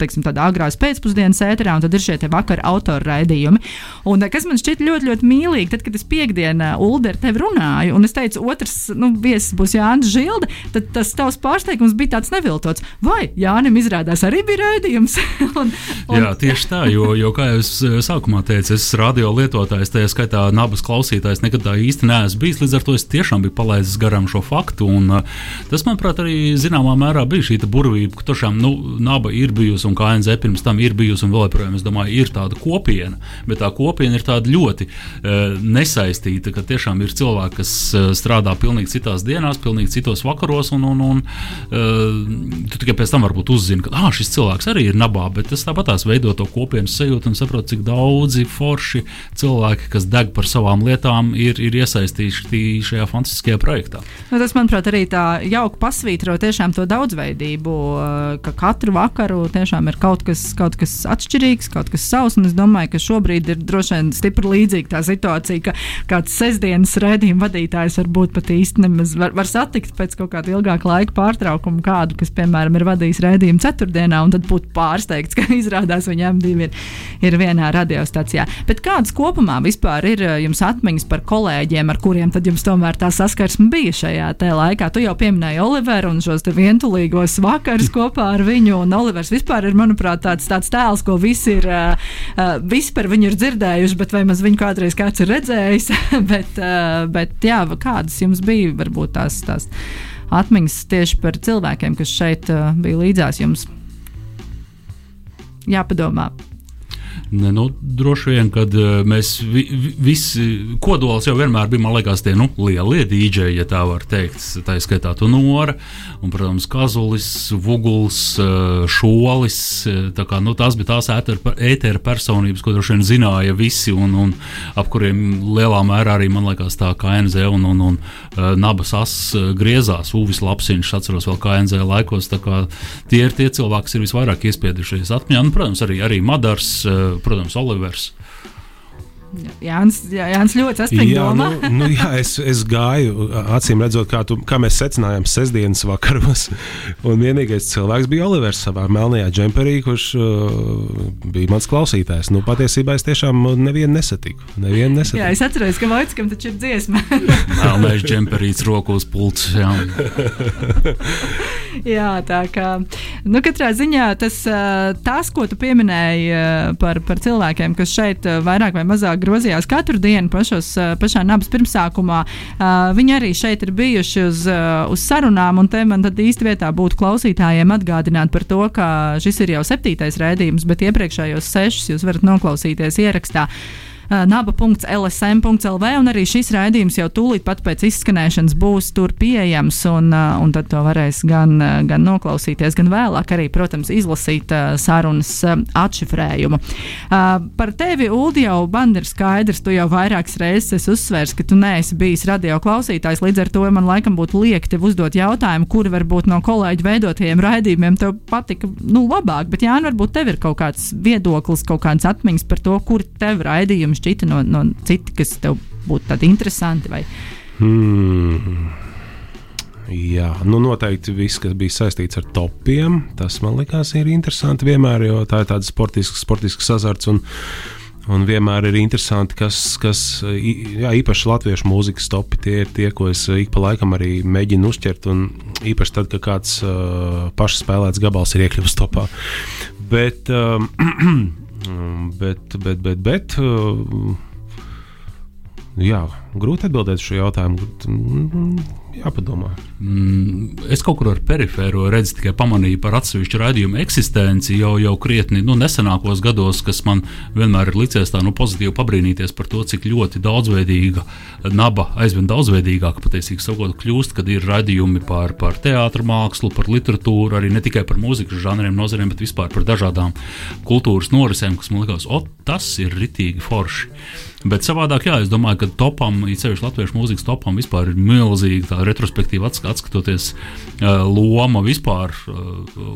[SPEAKER 6] teiksim, tādā agrās pēcpusdienas ēterā, un tad ir šie vakara autora raidījumi. Un kas man šķiet ļoti, ļoti mīlīgi, tad, kad es piekdienā Ulde ar tevi runāju, un es teicu, otrs nu, viesis būs Jānis Žilde, tad tas tavs pārsteigums bija tāds neviltots. Vai Jānim izrādās arī bija raidījums? un, un,
[SPEAKER 8] Jā, tieši tā, jo, jo kā jau es eh, sākumā teicu, es radio lietotājs, tajā skaitā nabas klausītājs, nekad tā īsti neesmu bijis. Līdz ar to es tiešām biju palaidis garām šo faktu. Un, uh, tas, manuprāt, arī zināmā mērā bija šī burvība, ka tiešām nu, naba ir bijusi un KNZ pirms tam ir bijusi un vēl joprojām, es domāju, ir tāda kopiena. Bet tā kopiena ir tāda ļoti uh, nesaistīta, ka tiešām ir cilvēki, kas uh, strādā pilnīgi citās dienās, pilnīgi citos vakaros, un, un, un uh, tu tikai pēc tam varbūt uzzini, ka ah, šis cilvēks arī ir nabā, bet tas tāpat tās veido to kopienas sajūtu un saprot, cik daudzi forši cilvēki, kas deg par savām lietām, ir, ir iesaistīti šajā fantastiskajā projektā.
[SPEAKER 6] Nu, tas, manuprāt, arī tā jauki pasvītro tiešām to daudzveidību, uh, ka katru vakaru tiešām ir kaut kas, kaut kas atšķirīgs, kaut kas savs. Es domāju, ka šobrīd ir droši vien stipri līdzīga tā situācija, ka kāds sestdienas redzējuma vadītājs varbūt pat īsti nemaz var, var satikt pēc kaut kāda ilgāka laika pārtraukuma kādu, kas, piemēram, ir vadījis redzējumu ceturtdienā, un tad būtu pārsteigts, ka izrādās viņam divi ir, ir vienā radiostacijā. Bet kādas kopumā vispār ir uh, jums atmiņas par kolēģiem, ar kuriem tad jums tomēr tā saskarsme bija šajā laikā? Tu jau pieminēji Oliveru un šos vientulīgos vakarus kopā ar viņu, un Olivers vispār ir, manuprāt, tāds, tāds tēls, ko visi ir, uh, visi par viņu ir dzirdējuši, bet vai maz viņu kādreiz kāds ir redzējis? bet, uh, bet jā, kādas jums bija varbūt tās, tās atmiņas tieši par cilvēkiem, kas šeit uh, bija līdzās jums? Jāpadomā.
[SPEAKER 8] Ne, nu, droši vien, kad uh, mēs vi, vi, visi kodols jau vienmēr bija, man liekas, tie nu, lielie dīdžeji, ja tā var teikt. Tā ir skaitā Tunora, un, protams, Kazulis, Vuguls, uh, Šolis. uh, Tā kā, nu, tās bija tās ētera personības, ko droši vien zināja visi, un, un ap kuriem lielā mērā arī, man liekas, tā KNZ un, un, un Nabas as uh, griezās. Uvis Lapsiņš, atceros vēl KNZ laikos. kā Tie ir tie cilvēki, kas ir visvairāk iespiedušies atmiņā. Nu, protams, arī, arī Madars, protams, Olivers.
[SPEAKER 6] Jānis, Jā, Jānis ļoti saspringts
[SPEAKER 7] Jā,
[SPEAKER 6] domā.
[SPEAKER 7] nu, nu, jā es, es gāju, acīm redzot, kā, tu, kā mēs secinājām, sestdienas vakaros. Un vienīgais cilvēks bija Olivers savā melnajā džemperī, kurš uh, bija mans klausītājs. Nu, patiesībā es tiešām nevienu nesatiku. Nevienu
[SPEAKER 6] Jā,
[SPEAKER 7] nesatiku.
[SPEAKER 6] es atceros, ka Vaitskam taču ir dziesma.
[SPEAKER 8] Melnais džemperīts, roku uz pults. Jā.
[SPEAKER 6] Jā, tā kā nu, katrā ziņā tas, ā, tas ko tu pieminēji ā, par, par cilvēkiem, kas šeit ā, vairāk vai mazāk grozījās katru dienu pašos, ā, pašā nabas pirmsākumā, ā, viņi arī šeit ir bijuši uz, ā, uz sarunām, un te man tad īsti vietā būtu klausītājiem atgādināt par to, ka šis ir jau septītais rēdījums, bet iepriekšējos sešus jūs varat noklausīties ierakstā naba.lsm.lv, un arī šis raidījums jau tūlīt pat pēc izskanēšanas būs tur pieejams, un, uh, un tad to varēs gan, uh, gan noklausīties, gan vēlāk arī, protams, izlasīt sarunas atšifrējumu. Par tevi, Ulu, jau man ir skaidrs, tu jau vairākas reizes uzsvērs, ka tu neesi bijis radio klausītājs, līdz ar to man laikam būtu lieki tev uzdot jautājumu, kuri varbūt no kolēģi veidotajiem raidījumiem tev patika nu, labāk, bet jā, varbūt tev ir kaut kāds viedoklis, kaut kāds atmiņas par to, kur tev raidījumi šķita no, no citi, kas tev būtu tādi interesanti. Vai?
[SPEAKER 7] Hmm. Jā, nu noteikti viss, kas bija saistīts ar topiem, tas man liekas, ir interesanti vienmēr, jo tā ir tāda sportiska, sportiska azarts. Un, Un vienmēr ir interesanti, kas, kas jā, īpaši latviešu mūzikas topi, tie ir tie, ko es ik pa laikam arī mēģinu uzķert. Un īpaši tad, kad kāds uh, pašs spēlēts gabals ir iekļuvis topā. Bet, um, bet, bet, bet, bet uh, jā, grūti atbildēt šo jautājumu. Mm, Jāpadomā.
[SPEAKER 8] Mm, es kaut kur ar perifēru redzu, tikai pamanīju par atsevišķu raidījumu eksistenci jau, jau krietni nu, nesenākos gados, kas man vienmēr ir licies tā nu, pozitīvi pabrīnīties par to, cik ļoti daudzveidīga naba aizvien daudzveidīgāka patiesībā sakot, kļūst, kad ir raidījumi par, par teātrus mākslu, par literatūru, arī ne tikai par mūzikas žanriem, nozarēm, bet vispār par dažādām kultūras norisēm, kas man likās, o, tas ir ritīgi forši. Bet savādāk, jā, es domāju, ka topam, īpaši latviešu mūzikas topam, vispār ir milzīga retrospektīva atskatoties uh, loma vispār uh,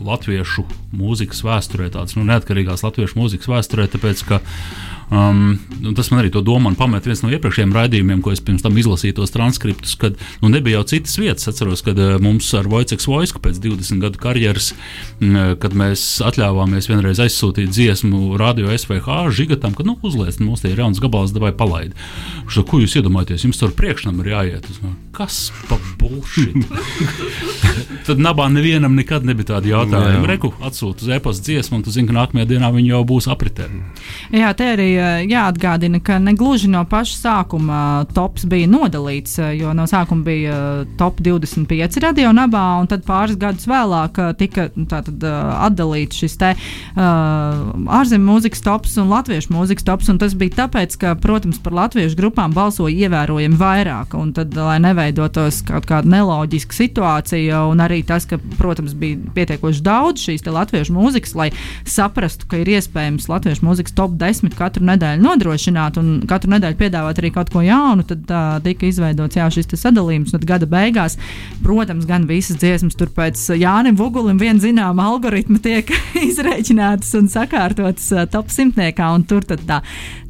[SPEAKER 8] latviešu mūzikas vēsturē, tādas nu, neatkarīgās latviešu mūzikas vēsturē, tāpēc ka Um, tas man arī to domu pamet viens no iepriekšējiem raidījumiem, ko es pirms tam izlasīju tos transkriptus, kad nu, nebija jau citas vietas. Es atceros, kad uh, mums ar Vojceks Vojsku pēc 20 gadu karjeras, mm, kad mēs atļāvāmies vienreiz aizsūtīt dziesmu radio SVH žigatam, ka nu, uzliec mums te ir jauns gabals, vai palaid. Šo, ko jūs iedomājaties? Jums tur priekšnam ir jāiet. Kas pa bullshit? Tad nabā nevienam nekad nebija tāda jautājuma. Reku atsūta uz e-pasta dziesmu, un tu zini, ka nākamajā dienā viņi jau būs apritē.
[SPEAKER 6] Jā, te arī jāatgādina, ka ne gluži no paša sākuma tops bija nodalīts, jo no sākuma bija top 25 radio nabā, un tad pāris gadus vēlāk tika tātad, atdalīts šis te ārzemju mūzikas tops un latviešu mūzikas tops. Tas bija tāpēc, ka, protams, par latviešu grupām balsoja ievērojami vairāk, un tad, lai neveidotos kaut kāda neloģiska situācija, un arī tas, ka, protams, bija pietiekoši daudz šīs latviešu mūzikas, lai saprastu, ka ir iespējams latviešu mūzikas top 10 katru nedēļu nodrošināt un katru nedēļu piedāvāt arī kaut ko jaunu, tad tā, tika izveidots jā, šis sadalījums. Tad gada beigās, protams, gan visas dziesmas tur pēc Jānim Vugulim viena zināma algoritma tiek izreikinātas un sakārtotas top simtniekā, un tur tā,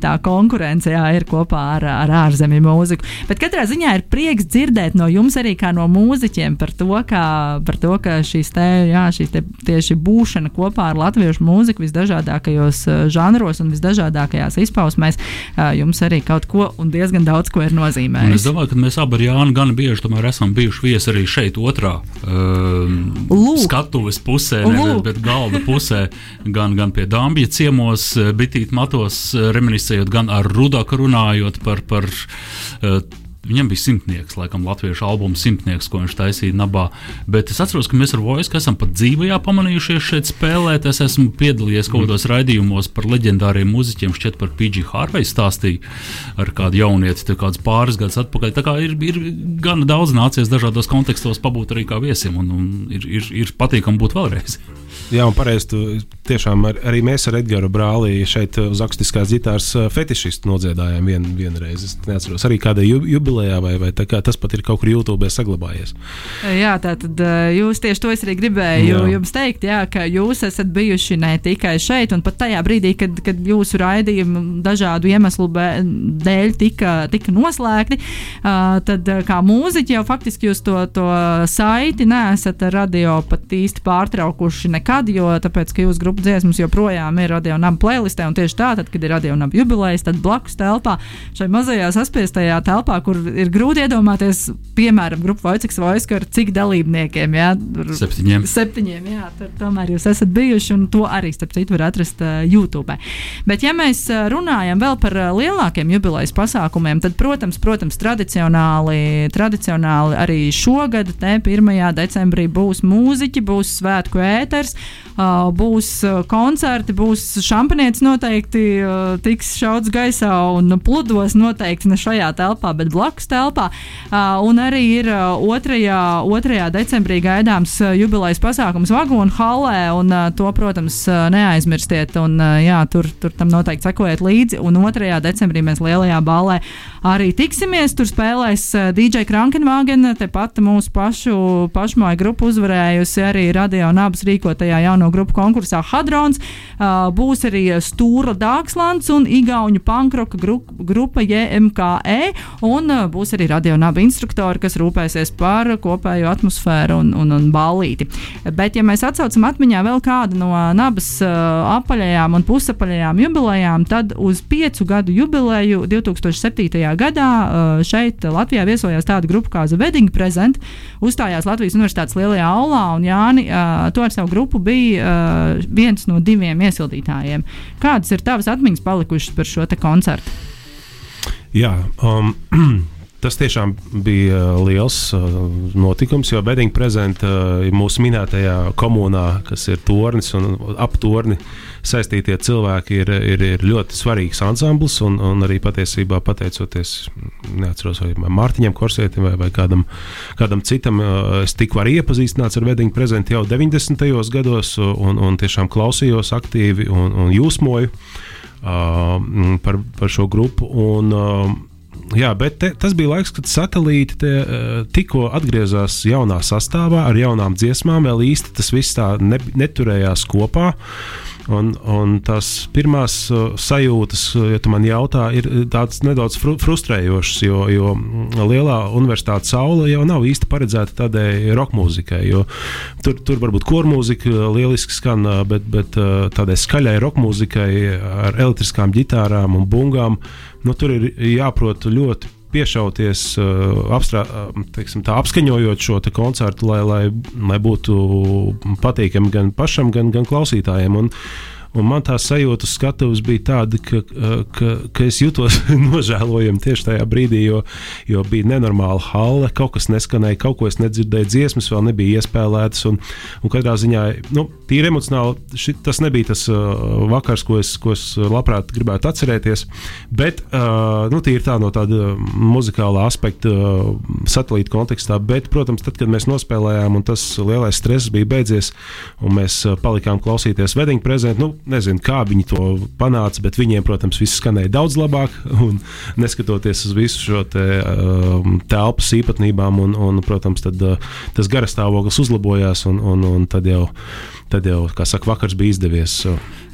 [SPEAKER 6] tā konkurence jā, ir kopā ar, ar ārzemju mūziku. Bet katrā ziņā ir prieks dzirdēt no jums arī kā no mūziķiem par to, kā, par to ka šīs te, jā, šīs te tieši būšana kopā ar latviešu mūziku visdažādākajos žanros un visdažādākajās izpausmēs jums arī kaut ko un diezgan daudz ko ir nozīmējis.
[SPEAKER 8] Un es domāju, ka mēs abi ar Jānu gan bieži esam bijuši viesi arī šeit, otrā uh, skatuves pusē, ne, bet galda pusē, gan, gan pie Dāmbija ciemos, bitīt matos reminiscējot, gan ar Rudaku runājot par, par uh, Viņam bija simtnieks, laikam, latviešu albums simtnieks, ko viņš taisīja Nabā. Bet es atceros, ka mēs ar Voisku esam pat dzīvajā pamanījušies šeit spēlēt. Es esmu piedalījies kaut kādos raidījumos par leģendāriem muzeķiem, šķiet par PG Harvey stāstīju ar kādu jaunieti, kādus pāris gadus atpakaļ. Tā kā ir, ir gana daudz nācies dažādos kontekstos pabūt arī kā viesim, un, un ir, ir, ir patīkami būt vēlreiz.
[SPEAKER 7] Jā, un pareizi. Tiešām ar, arī mēs ar Edgars Brāli šeit uz akustiskās ģitāras fetišistu nodziedājām vien, vienreiz. Es neatceros, arī kādā jubilejā, vai, vai kā tas pat ir kaut kur YouTube saglabājies.
[SPEAKER 6] Jā, tā tad jūs tieši to es arī gribēju jā. jums teikt, jā, ka jūs esat bijuši ne tikai šeit, un pat tajā brīdī, kad, kad jūsu raidījumi dažādu iemeslu dēļ tika, tika noslēgti, tad kā mūziķi jau faktiski jūs to, to saiti neesat radio pat īsti pārtraukuši nekad nekad, jo tāpēc, ka jūsu grupas dziesmas joprojām ir radionāba playlistē, un tieši tā, tad, kad ir radionāba jubilejas, tad blakus telpā, šai mazajā saspiestajā telpā, kur ir grūti iedomāties, piemēram, grupu Vojciks Vojska ar cik dalībniekiem, jā,
[SPEAKER 8] septiņiem.
[SPEAKER 6] Septiņiem, jā, tur tomēr jūs esat bijuši, un to arī, starp citu, var atrast uh, YouTube. Bet, ja mēs uh, runājam vēl par uh, lielākiem jubilejas pasākumiem, tad, protams, protams tradicionāli, tradicionāli arī šogad, te 1. decembrī būs mūziķi, būs svētku ēters, būs uh, koncerti, būs šampanietis noteikti uh, tiks šauts gaisā un pludos noteikti ne šajā telpā, bet blakus telpā. Un arī ir 2. 2. decembrī gaidāms jubilejas pasākums Vagonu halē, un to, protams, neaizmirstiet. Un, jā, tur, tur tam noteikti sekojiet līdzi. Un 2. decembrī mēs lielajā ballē arī tiksimies. Tur spēlēs DJ Krankenwagen, tepat mūsu pašu pašmāju grupu uzvarējusi arī radio un abas rīkotajā jauno grupu konkursā Hadrons. Būs arī Stūra Dākslands un Igauņu pankroka grupa, JMKE. Un būs arī radionāba instruktori, kas rūpēsies par kopējo atmosfēru un, un, un ballīti. Bet, ja mēs atcaucam atmiņā vēl kādu no nabas apaļajām un pusapaļajām jubilejām, tad uz piecu gadu jubileju 2007. gadā šeit Latvijā viesojās tāda grupa kā Wedding Present, uzstājās Latvijas Universitātes lielajā aulā un Jāni to ar savu grupu bija uh, viens no diviem iesildītājiem. Kādas ir tavas atmiņas palikušas par šo koncertu?
[SPEAKER 7] Jā, um, tas tiešām bija uh, liels uh, notikums, jo Bedinga prezenta uh, mūsu minētajā komunā, kas ir tornis un ap torni saistītie cilvēki, ir, ir, ir ļoti svarīgs ansamblis. Un, un arī patiesībā pateicoties neatceros, Mārtiņam Korsētam vai, vai kādam, kādam citam, es tikko arī iepazīstināts ar Bedinga prezentu jau 90. gados un, un tiešām klausījos aktīvi un, un jūsmoju uh, par, par šo grupu. Un, uh, Jā, bet te, tas bija laiks, kad satelīti te, uh, tikko atgriezās jaunā sastāvā ar jaunām dziesmām. Vēl īsti tas viss tā ne, neturējās kopā. Un, un tās pirmās uh, sajūtas, ja tu man jautā, ir tādas nedaudz fru frustrējošas, jo, jo lielā universitātes saule jau nav īsti paredzēta tādai roka mūzikai. Tur, tur varbūt kormūzika lieliski skan, bet, bet tādai skaļai roka mūzikai ar elektriskām ģitārām un bungām, nu, tur ir jāprot ļoti piešauties, apstrā, teiksim, tā, apskaņojot šo koncertu, lai, lai, lai būtu patīkami gan pašam, gan, gan klausītājiem. Un, Un man tā sajūta skatuves bija tāda, ka, ka, ka es jutos nožēlojami tieši tajā brīdī, jo, jo bija nenormāla halle, kaut kas neskanēja, kaut ko es nedzirdēju, dziesmas vēl nebija iespēlētas. Un, un katrā ziņā, nu, tīri emocionāli, ši, tas nebija tas uh, vakars, ko es, ko es labprāt gribētu atcerēties. Bet, uh, nu, tīri tā no tāda muzikālā aspekta, uh, satelīta kontekstā. Bet, protams, tad, kad mēs nospēlējām, un tas lielais stress bija beidzies, un mēs uh, palikām klausīties wedding prezentu. Nu, nezinu, kā viņi to panāca, bet viņiem, protams, viss skanēja daudz labāk. Un, neskatoties uz visu šo te, um, telpas īpatnībām, un, un protams, tad, uh, tas garastāvoklis uzlabojās, un, un, un tad jau tad jau, kā saka, vakars bija izdevies.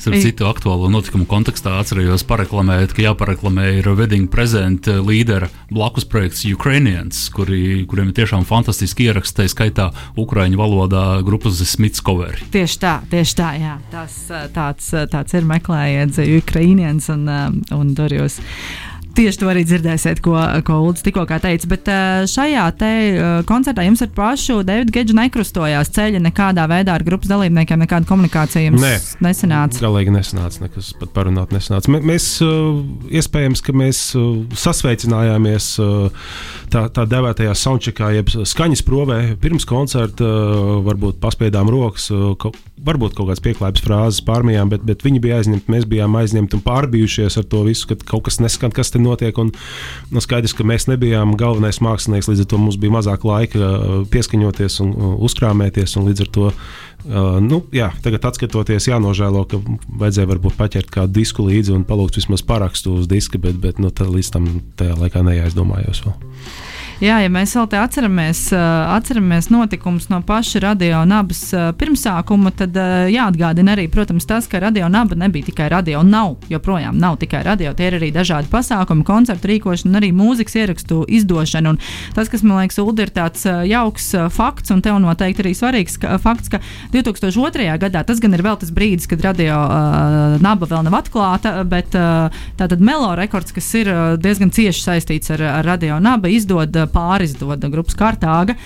[SPEAKER 8] Starp citu, aktuālo notikumu kontekstā atcerējos pareklamēt, ka jāpareklamē ir Wedding Present līdera blakus projekts Ukrainians, kuri, kuriem ir tiešām fantastiski ieraksti, tā skaitā ukraiņu valodā grupas The Smiths cover.
[SPEAKER 6] Tieši tā, tieši tā, jā. Tas, tāds, tāds ir meklējiet Ukrainians un, un jūs Tieši to arī dzirdēsiet, ko, ko Ulrichs tikko teica. Bet eh, šajā te eh, koncertā jums ar pašu Davidu Gedžu nekrustojās ceļa nekādā veidā ar grupas dalībniekiem, nekāda komunikācija jums Nē,
[SPEAKER 7] nesanāca. Galīgi nesanāca, nekas pat parunāt nesanāca. M mēs eh, iespējams, ka mēs sasveicinājāmies tā, tā devētajā soundcheckā, jeb skaņas provē pirms koncerta, varbūt paspēdām rokas, varbūt kaut kādas pieklājības frāzes pārmijām, bet, bet viņi bija aizņemti, mēs bijām aizņemti un pārbijušies ar to visu, ka kaut kas neskan, kas te notiek. Un, nu, skaidrs, ka mēs nebijām galvenais mākslinieks, līdz ar to mums bija mazāk laika uh, pieskaņoties un uzkrāmēties. Un līdz ar to, uh, nu, jā, tagad skatoties, jānožēlo, ka vajadzēja varbūt paķert kādu disku līdzi un palūgt vismaz parakstu uz diska, bet, bet nu, līdz tam tajā laikā neaizdomājos vēl.
[SPEAKER 6] Jā, ja mēs vēl te atceramies, atceramies notikumus no paša radio nabas pirmsākuma, tad jāatgādina arī, protams, tas, ka radio naba nebija tikai radio, nav joprojām nav tikai radio. Tie ir arī dažādi pasākumi, koncertu rīkošana, arī mūzikas ierakstu izdošana. Un tas, kas man liekas, Ulu, ir tāds jauks fakts, un tev noteikti arī svarīgs fakts, ka 2002. gadā tas gan ir vēl tas brīdis, kad radio uh, naba vēl nav atklāta, bet uh, tātad Melo rekords, kas ir diezgan cieši saistīts ar, ar radio naba, izdod pārizdod grupas kārtāga.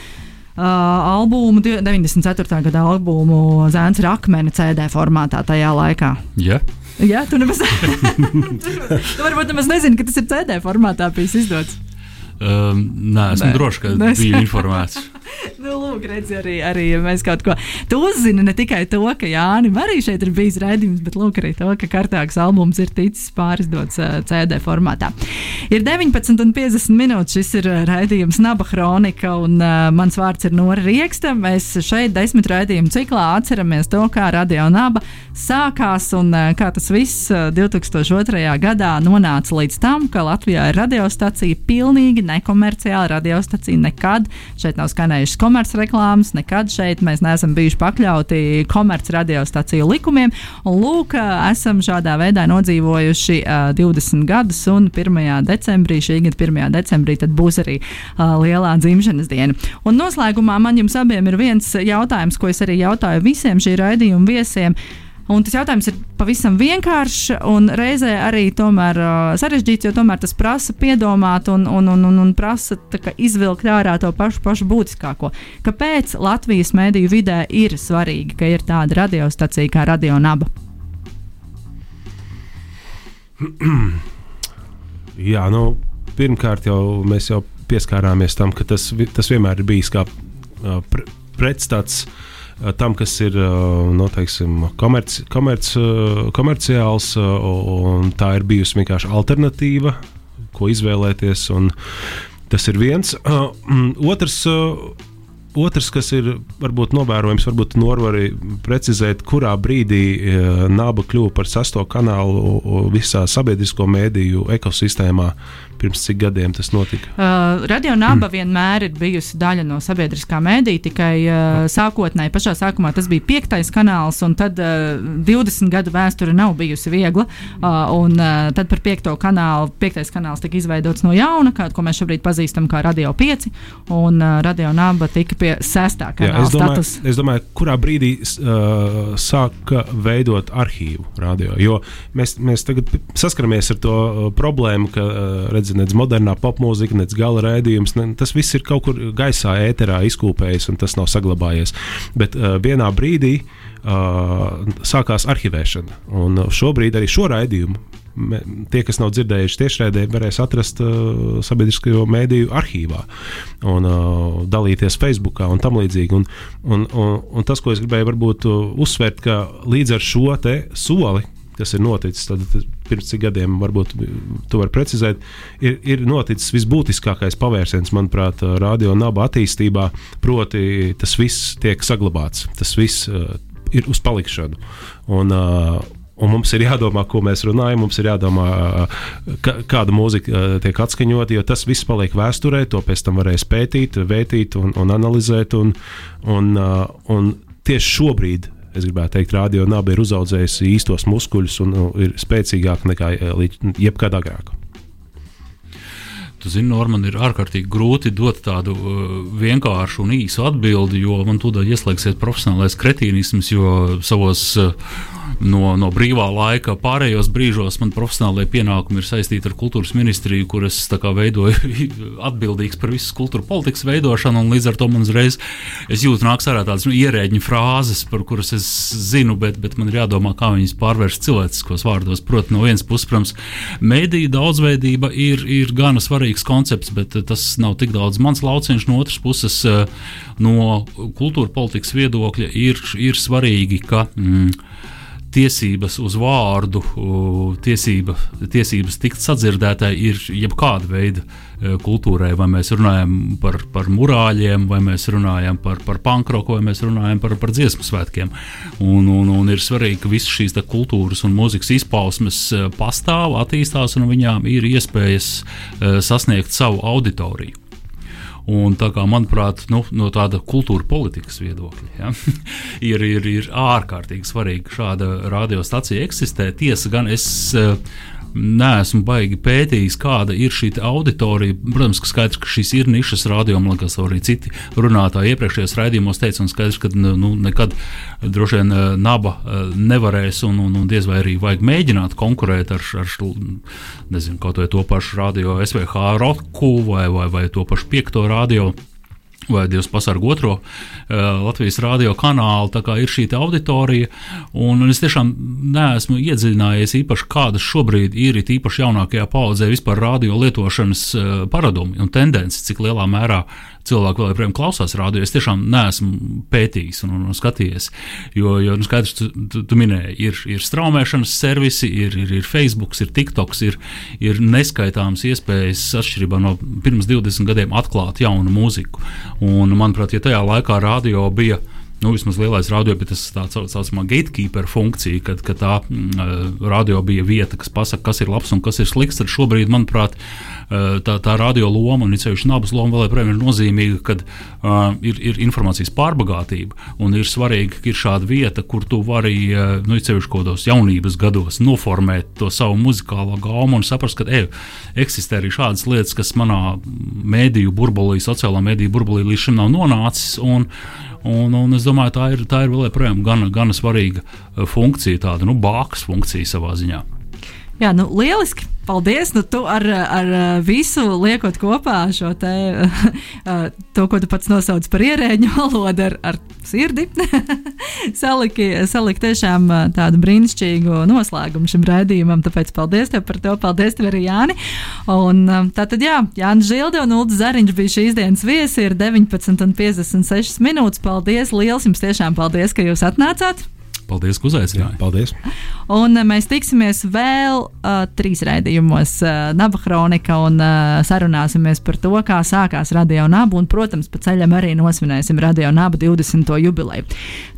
[SPEAKER 6] Uh, albumu, 94. gada albumu Zēns Rakmeni CD formātā tajā laikā.
[SPEAKER 8] Yeah.
[SPEAKER 6] Jā, tu nemaz, tu varbūt nemaz nezini, ka tas ir CD formātā bijis izdots.
[SPEAKER 8] Um, nē, esmu drošs, ka biju informēts.
[SPEAKER 6] nu, lūk, redz, arī, arī mēs kaut ko. Tu uzzini ne tikai to, ka Jānis arī šeit ir bijis redzējums, bet lūk, arī to, ka kārtāks albums ir ticis pārizdots uh, CD formātā. Ir 19,50 minūtes. Šis ir raidījums Naba Chronika, un uh, mans vārds ir Nora Rieksta. Mēs šeit desmit raidījumu ciklā atceramies to, kā Radio Naba sākās un uh, kā tas viss uh, 2002. gadā nonāca līdz tam, ka Latvijā ir radiostacija pilnīgi nekomerciāla radiostacija. Nekad šeit nav skanējušas komercreklāmas, nekad šeit mēs neesam bijuši pakļauti komercradiostaciju likumiem. Un lūk, esam šādā veidā nodzīvojuši uh, 20 gadus, un 1. decembrī, šī gada 1. decembrī, būs arī uh, lielā dzimšanas diena. Un noslēgumā man jums abiem ir viens jautājums, ko es arī jautāju visiem šī raidījuma viesiem. Un tas jautājums ir pavisam vienkāršs un reizē arī tomēr, uh, sarežģīts, jo tomēr tas prasa piedomāt un, un, un, un, un prasa kā, izvilkt ārā to pašu, pašu būtiskāko. Kāpēc Latvijas mēdīju vidē ir svarīgi, ka ir tāda radiostacija kā Radio Naba?
[SPEAKER 7] Jā, nu, pirmkārt, jau mēs jau pieskārāmies tam, ka tas, tas vienmēr ir bijis kā uh, pre, pretstats uh, tam, kas ir uh, no, teiksim, komerci, komerci, uh, komerciāls, un tā ir bijusi vienkārši alternatīva, ko izvēlēties. Tas ir viens. Mm, otrs, Otrs, kas ir varbūt novērojams, varbūt Norvari precizēt, kurā brīdī Naba kļuva par sesto kanālu visā sabiedrisko mēdīju ekosistēmā. Pirms cik gadiem tas notika?
[SPEAKER 6] Uh, Radio Naba mm. vienmēr ir bijusi daļa no sabiedriskā mēdīja, tikai uh, sākotnēji, pašā sākumā tas bija piektais kanāls, un tad uh, 20 gadu vēsture nav bijusi viegla. Uh, un uh, tad par piekto kanālu, piektais kanāls tika izveidots no jauna, kā, ko mēs šobrīd pazīstam kā Radio 5, un uh, Radio Naba tika pie sestā
[SPEAKER 7] Jā,
[SPEAKER 6] kanāla
[SPEAKER 7] es, domāju,
[SPEAKER 6] status.
[SPEAKER 7] es domāju, kurā brīdī uh, sāka veidot arhīvu radio. Jo mēs, mēs tagad saskaramies ar to uh, problēmu, ka uh, redz, nec modernā popmūzika, nec gala raidījums, ne, tas viss ir kaut kur gaisā, ēterā izkūpējis un tas nav saglabājies. Bet uh, vienā brīdī uh, sākās arhivēšana. Un uh, šobrīd arī šo raidījumu tie, kas nav dzirdējuši tiešraidē, varēs atrast uh, sabiedrisko mēdīju arhīvā un uh, dalīties Facebook un tam līdzīgi. Un, un, un, un tas, ko es gribēju varbūt uh, uzsvērt, ka līdz ar šo soli, kas ir noticis, tad pirms cik gadiem, varbūt to var precizēt, ir, ir noticis visbūtiskākais pavērsiens, manuprāt, radio naba attīstībā, proti tas viss tiek saglabāts, tas viss uh, ir uz palikšanu. Un, uh, Un mums ir jādomā, ko mēs runājam, mums ir jādomā, ka, kāda mūzika tiek atskaņota, jo tas viss paliek vēsturē, to pēc tam varēs pētīt, vētīt un, un analizēt. Un, un, un tieši šobrīd, es gribētu teikt, radio naba ir uzaugusi īstos muskuļus un uh, ir spēcīgāka nekā līdz jebkad agrāk.
[SPEAKER 8] Tu zini, Norman, ir ārkārtīgi grūti dot tādu uh, vienkāršu un īsu atbildi, jo man tūdaļ ieslēgsies profesionālais kretīnisms, jo savos uh, no, no brīvā laika pārējos brīžos man profesionālajie pienākumi ir saistīti ar kultūras ministriju, kur es tā kā veidoju atbildīgs par visas kultūra politikas veidošanu, līdz ar to man uzreiz jūtu nāks ārā tādas nu, ierēģiņu frāzes, par kuras es zinu, bet, bet man ir jādomā, kā viņas pārvērst cilvēciskos vārdos. Protams, no vienas puses, protams, mediju daudzveidība ir, ir gana svarīgs koncepts, bet tas nav tik daudz mans lauciņš. No otras puses, eh, no kultūra politikas viedokļa ir, ir svarīgi, ka. Mm, tiesības uz vārdu, tiesība, tiesības tikt sadzirdētai ir jebkāda veida uh, kultūrai. Vai mēs runājam par, par murāļiem, vai mēs runājam par, par pankroku, vai mēs runājam par, par dziesmu svētkiem. Un, un, un ir svarīgi, ka visas šīs kultūras un mūzikas izpausmes uh, pastāv, attīstās, un viņām ir iespējas uh, sasniegt savu auditoriju. Un tā kā, manuprāt, nu, no tāda kultūra politikas viedokļa, ja, ir, ir, ir ārkārtīgi svarīgi, šāda radiostacija eksistē. Tiesa gan es uh, neesmu baigi pētījis, kāda ir šī auditorija. Protams, ka skaidrs, ka šīs ir nišas rādījuma, kas arī citi runātāji iepriekšējos raidījumos teica, un skaidrs, ka nu, nekad droši vien eh, naba eh, nevarēs, un, un, un diez vai arī vajag mēģināt konkurēt ar, ar nezinu, kaut vai to pašu radio SVH roku vai, vai, vai to pašu piekto radio vai Dievs pasargā otro uh, Latvijas radio kanālu. Tā kā ir šī auditorija, un, un es tiešām neesmu iedziļinājies īpaši, kādas šobrīd ir īpaši jaunākajā paudzē vispār radio lietošanas uh, paradumi un tendences, cik lielā mērā cilvēki vēl joprojām klausās radio. Es tiešām neesmu pētījis un, un, un skatījies. Jo, jo nu, skaidrs, tu, tu, tu minēji, ir, ir straumēšanas servisi, ir, ir, ir Facebook, ir TikTok, ir, ir neskaitāmas iespējas atšķirībā no pirms 20 gadiem atklāt jaunu mūziku. Un, manuprāt, ja tajā laikā radio bija nu, vismaz lielais radio, bet tas tā saucamā gatekeeper funkcija, kad, kad tā mm, radio bija vieta, kas pasaka, kas ir labs un kas ir slikts. Tad šobrīd, manuprāt, tā, tā radio loma un ceļš nabas loma vēl joprojām ir nozīmīga, kad uh, ir, ir informācijas pārbagātība un ir svarīgi, ka ir šāda vieta, kur tu vari, nu, ceļš kaut kādos jaunības gados noformēt to savu muzikālo gaumu un saprast, ka ej, eksistē arī šādas lietas, kas manā mēdīju burbulī, sociālā mēdīju burbulī līdz šim nav nonācis. Un, Un, un es domāju, tā ir, tā ir vēl joprojām gana, gana svarīga funkcija, tāda nu, bākas funkcija savā ziņā.
[SPEAKER 6] Jā, nu, lieliski. paldies! Nu, tu ar, ar visu liekot kopā šo te, to, ko tu pats nosauc par ierēģu valodu, ar, ar sirdi, saliki, saliki tiešām tādu brīnišķīgu noslēgumu šim raidījumam. Tāpēc paldies tev par to, paldies tev arī Jāni. Un tātad, jā, Jānis Žilde un Ulda Zariņš bija šīs dienas viesi, ir 19 un 56 minūtes. Paldies! Liels jums tiešām paldies, ka jūs atnācāt!
[SPEAKER 8] Paldies, ka uzaicinājāt.
[SPEAKER 7] Paldies!
[SPEAKER 6] Un uh, mēs tiksimies vēl uh, trīs raidījumos, uh, Naba Kronika, un uh, sarunāsimies par to, kā sākās Radio Naba. Un, protams, pa ceļam arī nosvinēsim Radio Naba 20. jubileju.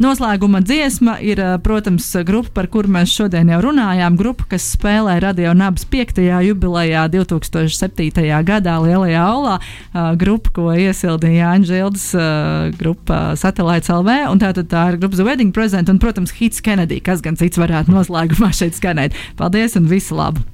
[SPEAKER 6] Noslēguma dziesma ir, uh, protams, grupa, par kuru mēs šodien jau runājām. Grupa, kas spēlē Radio Nabas 5. jubilejā 2007. gadā Lielajā Aulā. Uh, grupa, ko iesildīja Jāņa Žildes uh, grupa Satellites LV. Un tā, tā ir grupa The Wedding Present un, protams, Hits Kennedy, kas gan cits varētu noslēgumā šeit skanēt. Paldies un visu labu!